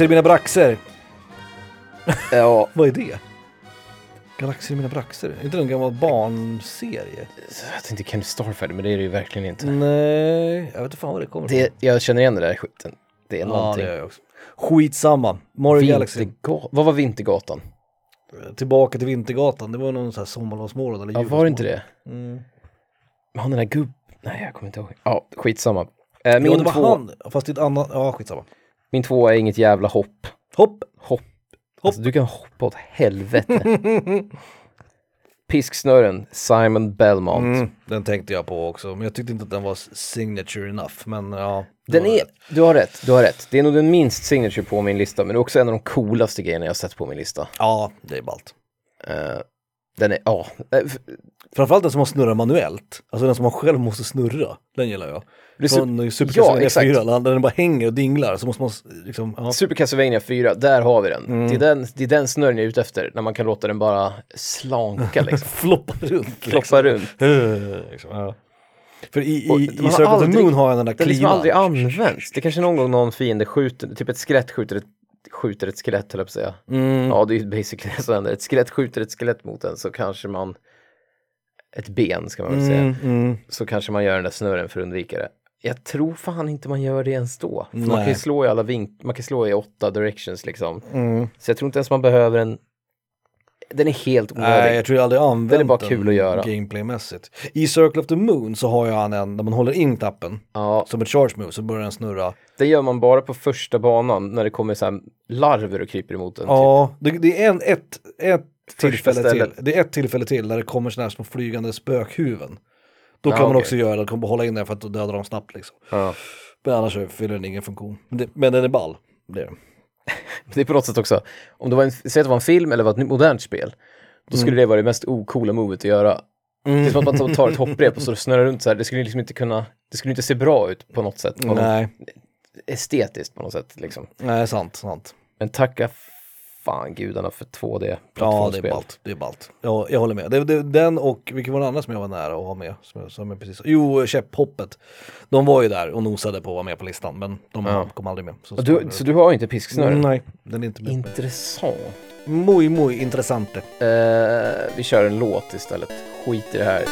Galaxer i mina braxer. (laughs) Ja, Vad är det? Galaxer i mina braxer? Är inte det en gammal barnserie? jag tänkte Kenny Starfighter, men det är det ju verkligen inte. Nej, jag vet inte fan vad det kommer Det, jag känner igen det där skiten. Det är Ja, någonting. det gör jag också. Skitsamma. Mario Galaxy. Vad var Vintergatan? Tillbaka till Vintergatan. Det var någon sån här sommarlovsmorgon eller Ja, var det inte det? Mm. Han den där gubb... Nej, jag kommer inte ihåg. Ja, skitsamma. Eh, min, det var två, han. Fast det är ett annat. Ja, skitsamma. Min två är inget jävla hopp. Hopp. Hopp. Alltså, du kan hoppa åt helvete. (laughs) Pisksnören, Simon Belmont. Mm, den tänkte jag på också. Men jag tyckte inte att den var signature enough. Men ja. Den är, rätt. du har rätt, du har rätt. Det är nog den minst signature på min lista, men det är också en av de coolaste grejerna jag sett på min lista. Ja, det är ballt. Eh, den är, ja. Eh, Framförallt den som man snurrar manuellt. Alltså den som man själv måste snurra. Den gillar jag. Från Super Ja, Castlevania exakt. 4, där den bara hänger och dinglar. Så måste man liksom, ja. Super Castlevania 4, där har vi den. Mm. Det, är den det är den snurren jag är ute efter, när man kan låta den bara slanka liksom. (laughs) Floppa runt. Floppa runt. (laughs) Eh, liksom, ja. För i, i, i har Circle of the Moon har jag den där Den liksom klivan. aldrig används. Det kanske någon gång någon fiende skjuter, typ ett skelett skjuter ett, skjuter ett skelett höll jag på att säga. Mm. Ja, det är ju basically (laughs) det som händer. Ett skelett skjuter ett skelett mot en så kanske man, ett ben ska man väl säga, Mm, mm. så kanske man gör den där snurren för att undvika det. Jag tror fan inte man gör det ens då. För man kan ju slå i alla vink, man kan slå i åtta directions liksom. Mm. Så jag tror inte ens man behöver en, den är helt onödig. Nej, jag tror jag aldrig använt Den är bara kul att göra. gameplaymässigt. I Circle of the Moon så har jag en där man håller in knappen Ja, som ett charge move så börjar den snurra. det gör man bara på första banan när det kommer så larver och kryper emot en. Typ. Ja, det, det är en, ett, ett Första tillfälle till. stället. Det är ett tillfälle till där det kommer sådana här små flygande spökhuvuden. Då Ja, kan man okej. också göra det, kommer hålla in den för att då dödar de snabbt liksom. Ja. Men annars fyller den ingen funktion. Men, det, men den är ball. Det är den. (laughs) Det är på något sätt också, om det var en, säg att det var en film eller var ett modernt spel, då skulle det vara det mest ocoola movet att göra. Det är som att man tar ett hopprep och så snurrar runt så här, det skulle liksom inte kunna, det skulle inte se bra ut på något sätt, på något Nej, estetiskt på något sätt liksom. nej, sant, sant. Men tacka fan gudarna för 2D Ja, det är ballt. Det är ballt. Ja, jag håller med. Det, det, den och, vilken var den andra som jag var nära att ha med? Som jag, som jag precis, jo, Käpphoppet. De var ju där och nosade på att vara med på listan, men de Ja. kom aldrig med. Så, du, så du har inte pisksnören? Mm, Nej, den är inte med. Intressant. Muy, muy intressante. Eh, vi kör en låt istället. Skit i det här.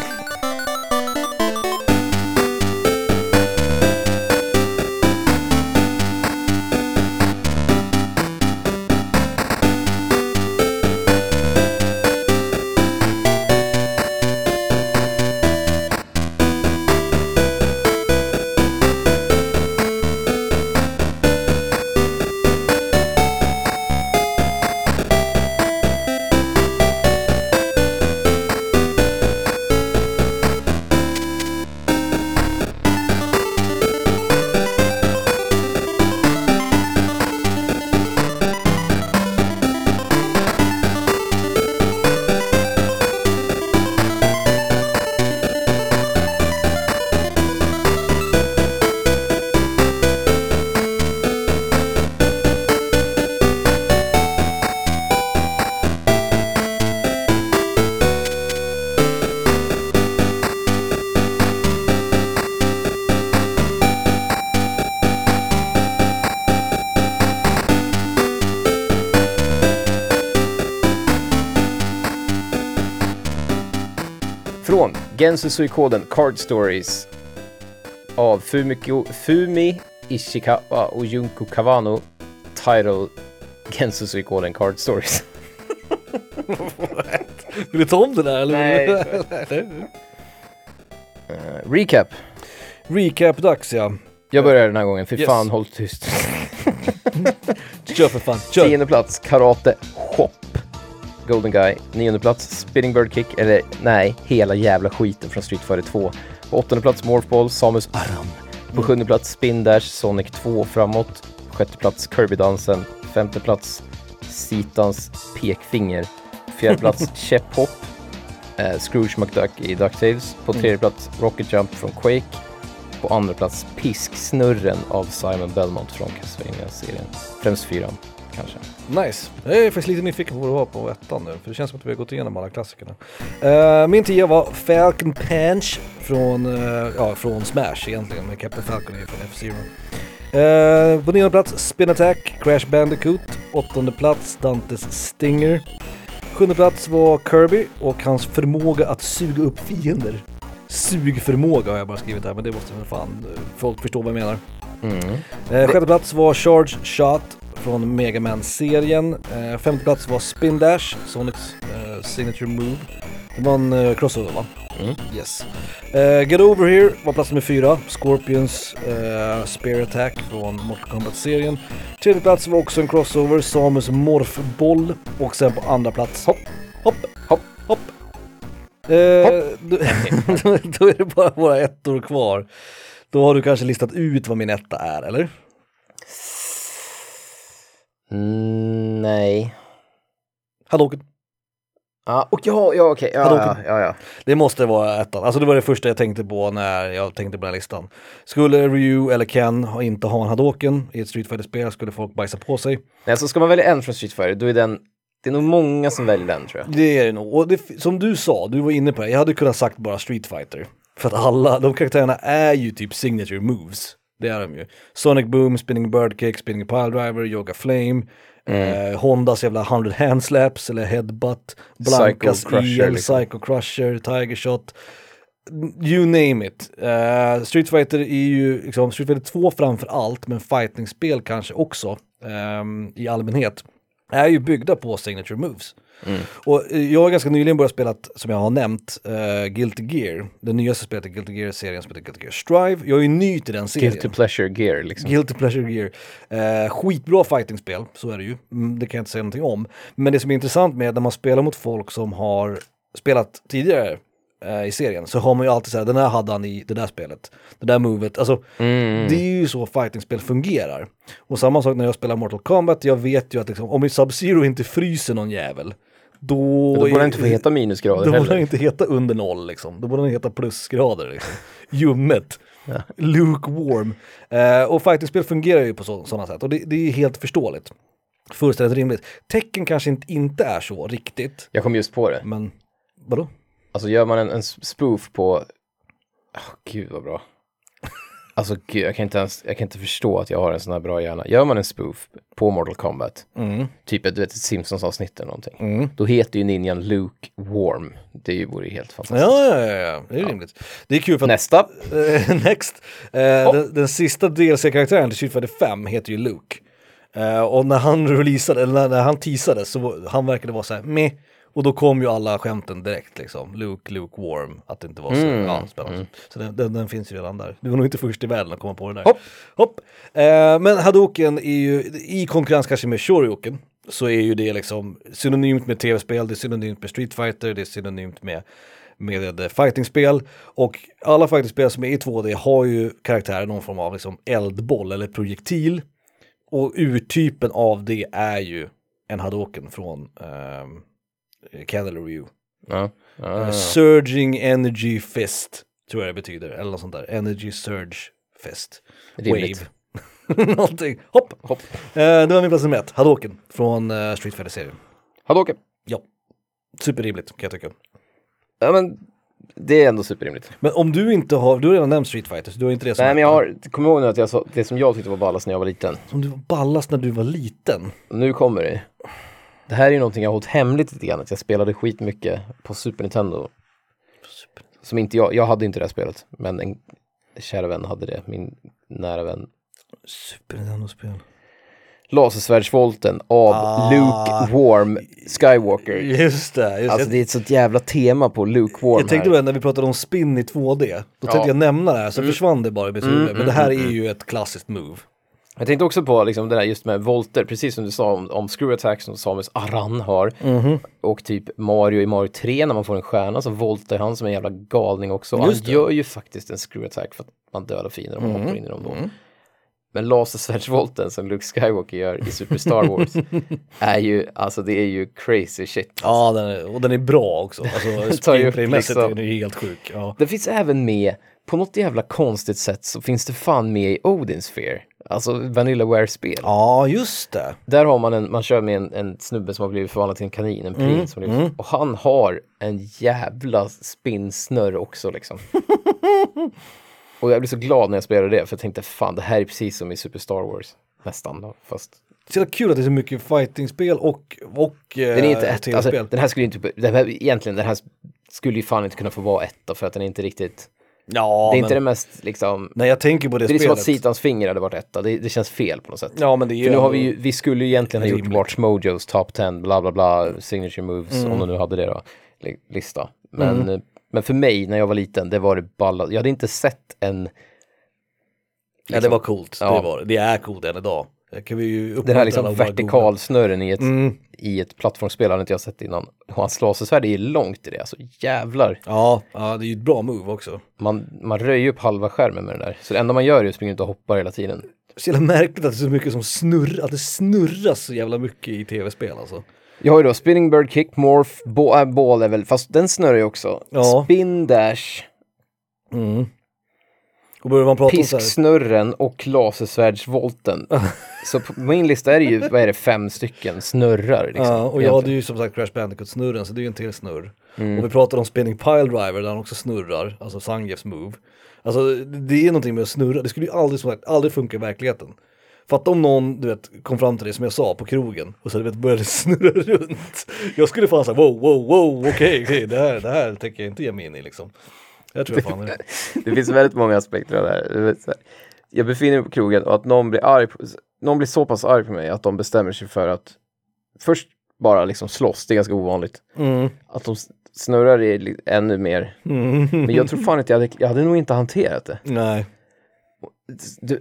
Gensu Suikoden Card Stories av Fumiko, Fumi Ishikawa och Junko Kawano Title Gensu Suikoden Card Stories. (laughs) Vill du ta om det där eller? Nej, (laughs) Eh, recap. Recap-dags ja. Jag börjar den här gången, för Yes. fan håll tyst. (laughs) Kör för fan, kör. Tionde plats, Karate Chop. Golden Guy. Nionde plats, Spinning Bird Kick, eller nej, hela jävla skiten från Street Fighter 2. På åttonde plats, Morphball, Samus Aran. På sjunde plats, Spin Dash, Sonic 2 framåt. Sjätte plats, Kirby-dansen. Femte plats, Sitans pekfinger. Fjärde plats, (laughs) Käpphopp. Eh, Scrooge McDuck i DuckTales. På tredje plats, Rocket Jump från Quake. På andra plats, Pisksnurren av Simon Belmont från Castlevania-serien. Främst fyran, kanske. Nice. Jag är faktiskt lite nyfiken på vad det var på ettan nu, för det känns som att vi har gått igenom alla klassikerna. Eh, min tia var Falcon Punch från, eh, ja, från Smash egentligen, med Captain Falcon är från F-Zero. Eh, på nionde plats Spin Attack, Crash Bandicoot. Åttonde plats Dantes Stinger. Sjunde plats var Kirby och hans förmåga att suga upp fiender. Sugförmåga har jag bara skrivit här, men det måste väl fan folk förstå vad jag menar. Mm. Sjätte plats var Charge Shot från Mega Man-serien. Eh, femte plats var Spin Dash, Sonics eh, signature move. Det var en eh, crossover va? Mm. Yes. Eh, Get Over Here var plats nummer fyra. Scorpions eh, Spear Attack från Mortal Kombat-serien. Tredje plats var också en crossover, Samus Morphboll. Och sen på andra plats, hopp, hopp, hopp, hopp. Eh, Då, (laughs) då är det bara våra ettor kvar. Då har du kanske listat ut vad min etta är, eller? Mm, nej. Hadouken. Ja, och ja, ja okej. Ja, ja, ja, ja. Det måste vara ettan. Alltså det var det första jag tänkte på när jag tänkte på den här listan. Skulle Ryu eller Ken inte ha en Hadouken i ett Street fighter spel skulle folk bajsa på sig. Nej, så ska man välja en från Street Fighter, då är den, det är nog många som väljer den tror jag. Det är det nog. Och det, som du sa, du var inne på det, jag hade kunnat sagt bara Street fighter. För att alla, de karaktärerna är ju typ signature moves. Det är de ju. Sonic Boom, Spinning Bird Kick, Spinning Pile Driver, Yoga Flame. Eh, Hondas jävla 100 hand slaps eller headbutt. Blankas Psycho Crusher, el, liksom. Psycho Crusher, Tiger Shot. You name it. Eh, Street Fighter är ju liksom, Street Fighter 2 framför allt, men fightingspel kanske också ehm, i allmänhet, är ju byggda på signature moves. Och eh, jag har ganska nyligen börjat spela, som jag har nämnt, uh, Guilty Gear. Det nyaste spelet i Guilty Gear-serien som heter Guilty Gear Strive. Jag är ju ny till den serien. Guilty pleasure gear liksom. Guilty Pleasure Gear. Eh, skitbra fightingspel, så är det ju. Mm, det kan jag inte säga någonting om. Men det som är intressant med när man spelar mot folk som har spelat tidigare eh, i serien så har man ju alltid såhär, den här hade han i det där spelet. Det där movet, alltså det är ju så fightingspel fungerar. Och samma sak när jag spelar Mortal Kombat, jag vet ju att liksom, om Sub-Zero inte fryser någon jävel, då... Då borde den inte få heta minusgrader Då borde den heller. inte heta under noll liksom. Då borde den heta plusgrader liksom. Ljummet. Lukewarm. Eh, och fightingspel fungerar ju på så, sådana sätt och det, det är helt förståeligt. Fullständigt rimligt. Tecken kanske inte, inte är så riktigt, Jag kom just på det. men vadå? Alltså gör man en, en spoof på... Åh gud vad bra. Alltså gud, jag kan, inte ens, jag kan inte förstå att jag har en sån här bra hjärna. Gör man en spoof på Mortal Kombat, typ ett, du vet, ett Simpsons-avsnitt eller någonting, då heter ju ninjan Luke Warm. Det vore ju helt fantastiskt. Ja, ja, ja, ja. det är rimligt. Det är kul för att Nästa. Eh, (laughs) next. Eh, den, den sista DLC-karaktären till Street Fighter 5 heter ju Luke. Eh, och när han releasade, eller när, när han teasade så han verkade vara så här meh. Och då kom ju alla skämten direkt liksom. Luke, Luke Warm. Att det inte var så ja, spännande. Så den, den, den finns ju redan där. Du var nog inte först i världen att komma på det där. Hopp. Hopp. Eh, men Hadouken är ju, i konkurrens kanske med Shoryuken, så är ju det liksom synonymt med tv-spel, det är synonymt med Street Fighter, det är synonymt med med eh, fightingspel och alla fightingspel som är i 2D har ju karaktärer någon form av liksom eldboll eller projektil och urtypen av det är ju en Hadouken från um, Candle Review. Ja. Ja. Surging Energy Fist tror jag det betyder, eller något sånt där. Energy Surge Fist. Rimligt. Wave. (laughs) Någonting. Hopp! Hopp. Eh, det var min plats nummer ett, Hadouken från eh, Street Fighter-serien. Hadouken. Ja. Superrimligt kan jag tycka. Ja men det är ändå superrimligt. Men om du inte har, du har redan nämnt Street Fighter så du har inte det som Nej men jag har, kom ihåg nu att jag sa, det som jag tyckte var ballast när jag var liten. Som du var ballast när du var liten. Nu kommer det. Det här är ju någonting jag har hållit hemligt lite grann, att jag spelade skitmycket på Super Nintendo. Som inte jag, jag hade inte det här spelet, men en kära vän hade det, min nära vän. Super Nintendo-spel. Lasersvärdsvolten av Ah. Luke Warm Skywalker. Just det, just Alltså det. det är ett sånt jävla tema på Luke Warm Jag tänkte här. väl när vi pratade om spin i 2D, då Ja. tänkte jag nämna det här så försvann det bara i mitt huvud. Mm, Men det här är ju ett klassiskt move. Jag tänkte också på liksom det där just med volter, precis som du sa om, om screw attack som Samus Aran har. Mhm. Och typ Mario i Mario 3 när man får en stjärna så voltar han som en jävla galning också. Och han gör ju faktiskt en screw attack för att man dödar fiender och man hoppar in i dem då. Men lasersvärdsvolten som Luke Skywalker gör i Super Star Wars (laughs) är ju, alltså det är ju crazy shit. Ja, den är, och den är bra också. (laughs) Alltså tar ju upp liksom- är den ju helt sjuk. Ja. Det finns även med, på något jävla konstigt sätt så finns det fan med i Odin Sphere. Alltså Vanillaware-spel. ja, just det. Där har man en, man kör med en, en snubbe som har blivit förvandlad till en kanin, en prins. som har blivit, Och han har en jävla spinnsnurr också liksom. (laughs) Och jag blev så glad när jag spelade det, för jag tänkte fan det här är precis som i Super Star Wars. Nästan då, fast Så jävla kul att det är så mycket fightingspel och, och eh, den är inte ett, alltså, den här skulle inte, den här, egentligen den här skulle ju fan inte kunna få vara etta för att den är inte riktigt, ja, det är men, inte det mest liksom, när jag tänker på det, det är som spelet. att Sitans finger hade varit etta, det, det känns fel på något sätt. Ja, men det är För nu har vi ju, vi skulle ju egentligen ha gjort. Watch Mojos top 10, bla bla bla, signature moves, om de nu hade det då, li- lista. Men, eh, men för mig när jag var liten, det var det balla, jag hade inte sett en, Ja, det var coolt. Ja. Det, var, det är coolt än idag. Det kan vi ju den här liksom vertikalsnurren i ett, Mm. I ett plattformsspel hade inte jag sett innan. Och hans lasersvärd är långt i det, alltså jävlar. Ja, ja, det är ju ett bra move också. Man, man röjer upp halva skärmen med den där. Så det enda man gör är att springa ut och hoppa hela tiden. Så jävla märkligt att det är så mycket som snurrar, att det snurras så jävla mycket i tv-spel alltså. Jag har ju då Spinning Bird Kick, Morph, bo- äh, Ball är väl, fast den snurrar ju också. Ja. Spin Dash, Mm. Och börjar man prata Pisksnurren och Lasersvärdsvolten. (laughs) så på min lista är det ju, vad är det, fem stycken snurrar liksom. Ja, och jag egentligen. hade ju som sagt Crash Bandicoot-snurren så det är ju en till snurr. Mm. Och vi pratade om Spinning Pile Driver där han också snurrar, alltså Zangiefs move. Alltså det är någonting med att snurra, det skulle ju aldrig, som sagt, aldrig funka i verkligheten. Fatta om någon, du vet, kom fram till dig som jag sa på krogen och så du vet, började (laughs) snurra runt. Jag skulle fan säga wow, wow, wow, okej, okej, det, här, det här tänker jag inte ge mig in i liksom. Jag tror fan är. (laughs) Det finns väldigt många aspekter av det här. Jag befinner mig på krogen och att någon blir, arg på, någon blir så pass arg på mig att de bestämmer sig för att först bara liksom slåss, det är ganska ovanligt. Mm. Att de snurrar li- ännu mer. Mm. Men jag tror fan inte jag hade, jag hade nog inte hanterat det. Nej.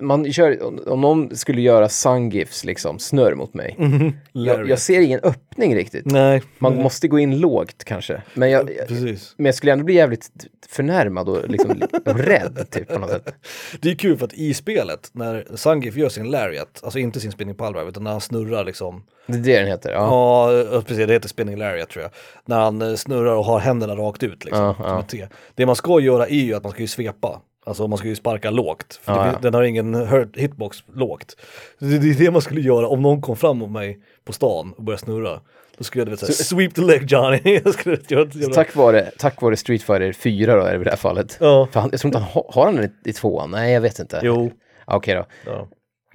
Man kör, om, någon skulle göra sungifs liksom, snurr mot mig. Mm. Jag, jag ser ingen öppning riktigt. Nej. Man Nej. måste gå in lågt kanske. Men jag, Precis. men jag skulle ändå bli jävligt förnärmad och liksom (laughs) rädd typ på något sätt. Det är kul för att i spelet, när Zangief gör sin lariat, alltså inte sin spinning drive, utan när han snurrar liksom Det är det den heter. Ja. Ja, precis, det heter spinning lariat tror jag. När han eh, snurrar och har händerna rakt ut liksom. Ja, ja. Det man ska göra är ju att man ska ju svepa. Alltså man ska ju sparka lågt. För Ja, det, ja. Den har ingen hurt, hitbox lågt. Det, det är det man skulle göra om någon kom fram mot mig på stan och började snurra. Då skulle jag såhär, sweep the leg Johnny. (laughs) jag skulle ett jävla... Tack vare, tack vare Street Fighter 4 då är det i det här fallet. Ja. För han, jag tror inte han har, har han den i, i tvåan? Nej, jag vet inte. Jo. Okej då. Ja.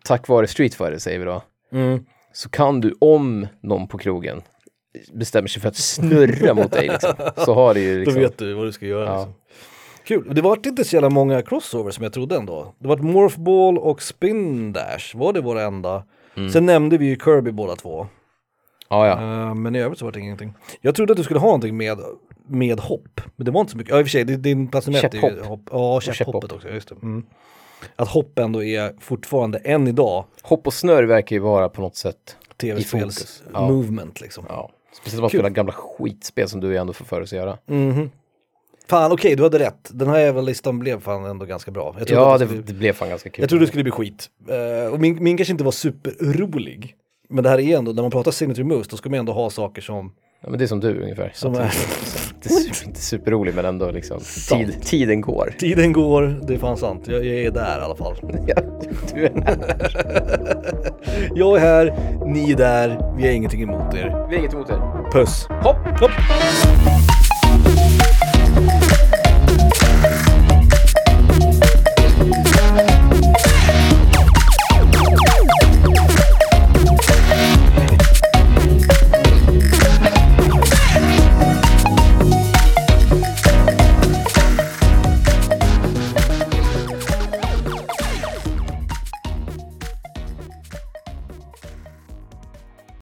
Tack vare Street Fighter säger vi då. Mm. Så kan du, om någon på krogen bestämmer sig för att snurra mot dig liksom, så har det ju (laughs) Då liksom... vet du vad du ska göra. Ja. Liksom. Kul, det var inte så jävla många crossovers som jag trodde ändå. Det var Morph Ball och Spin Dash, var det våra enda? Mm. Sen nämnde vi ju Kirby båda två. Ja, ja. Eh, men i övrigt så var det ingenting. Jag trodde att du skulle ha någonting med, med hopp, men det var inte så mycket. Ja i och för sig, din placerat är ju hopp. Ja, käpphopp. käpphoppet också, just det. Mm. Att hopp ändå är fortfarande än idag Hopp och snurr verkar ju vara på något sätt tv-spels fokus. Ja. movement liksom. Ja. Speciellt om man Kul. spelar gamla skitspel som du ändå får för sig att göra. Mhm. Fan okej, du hade rätt. Den här jävla listan blev fan ändå ganska bra. Ja, det, skulle- det blev fan ganska kul. Jag trodde det skulle bli skit. Eh, och min, min kanske inte var superrolig. Men det här är ändå, när man pratar signature moves, då ska man ändå ha saker som... Ja, men det är som du ungefär. som är, (laughs) är super, inte superrolig men ändå liksom, tid, tiden går. tiden går, det är fan sant. Jag, jag är där i alla fall. (laughs) Ja, du är (laughs) Jag är här, ni är där, vi har ingenting emot er. Vi har inget emot er. Puss! Hopp! Hopp. Thank you.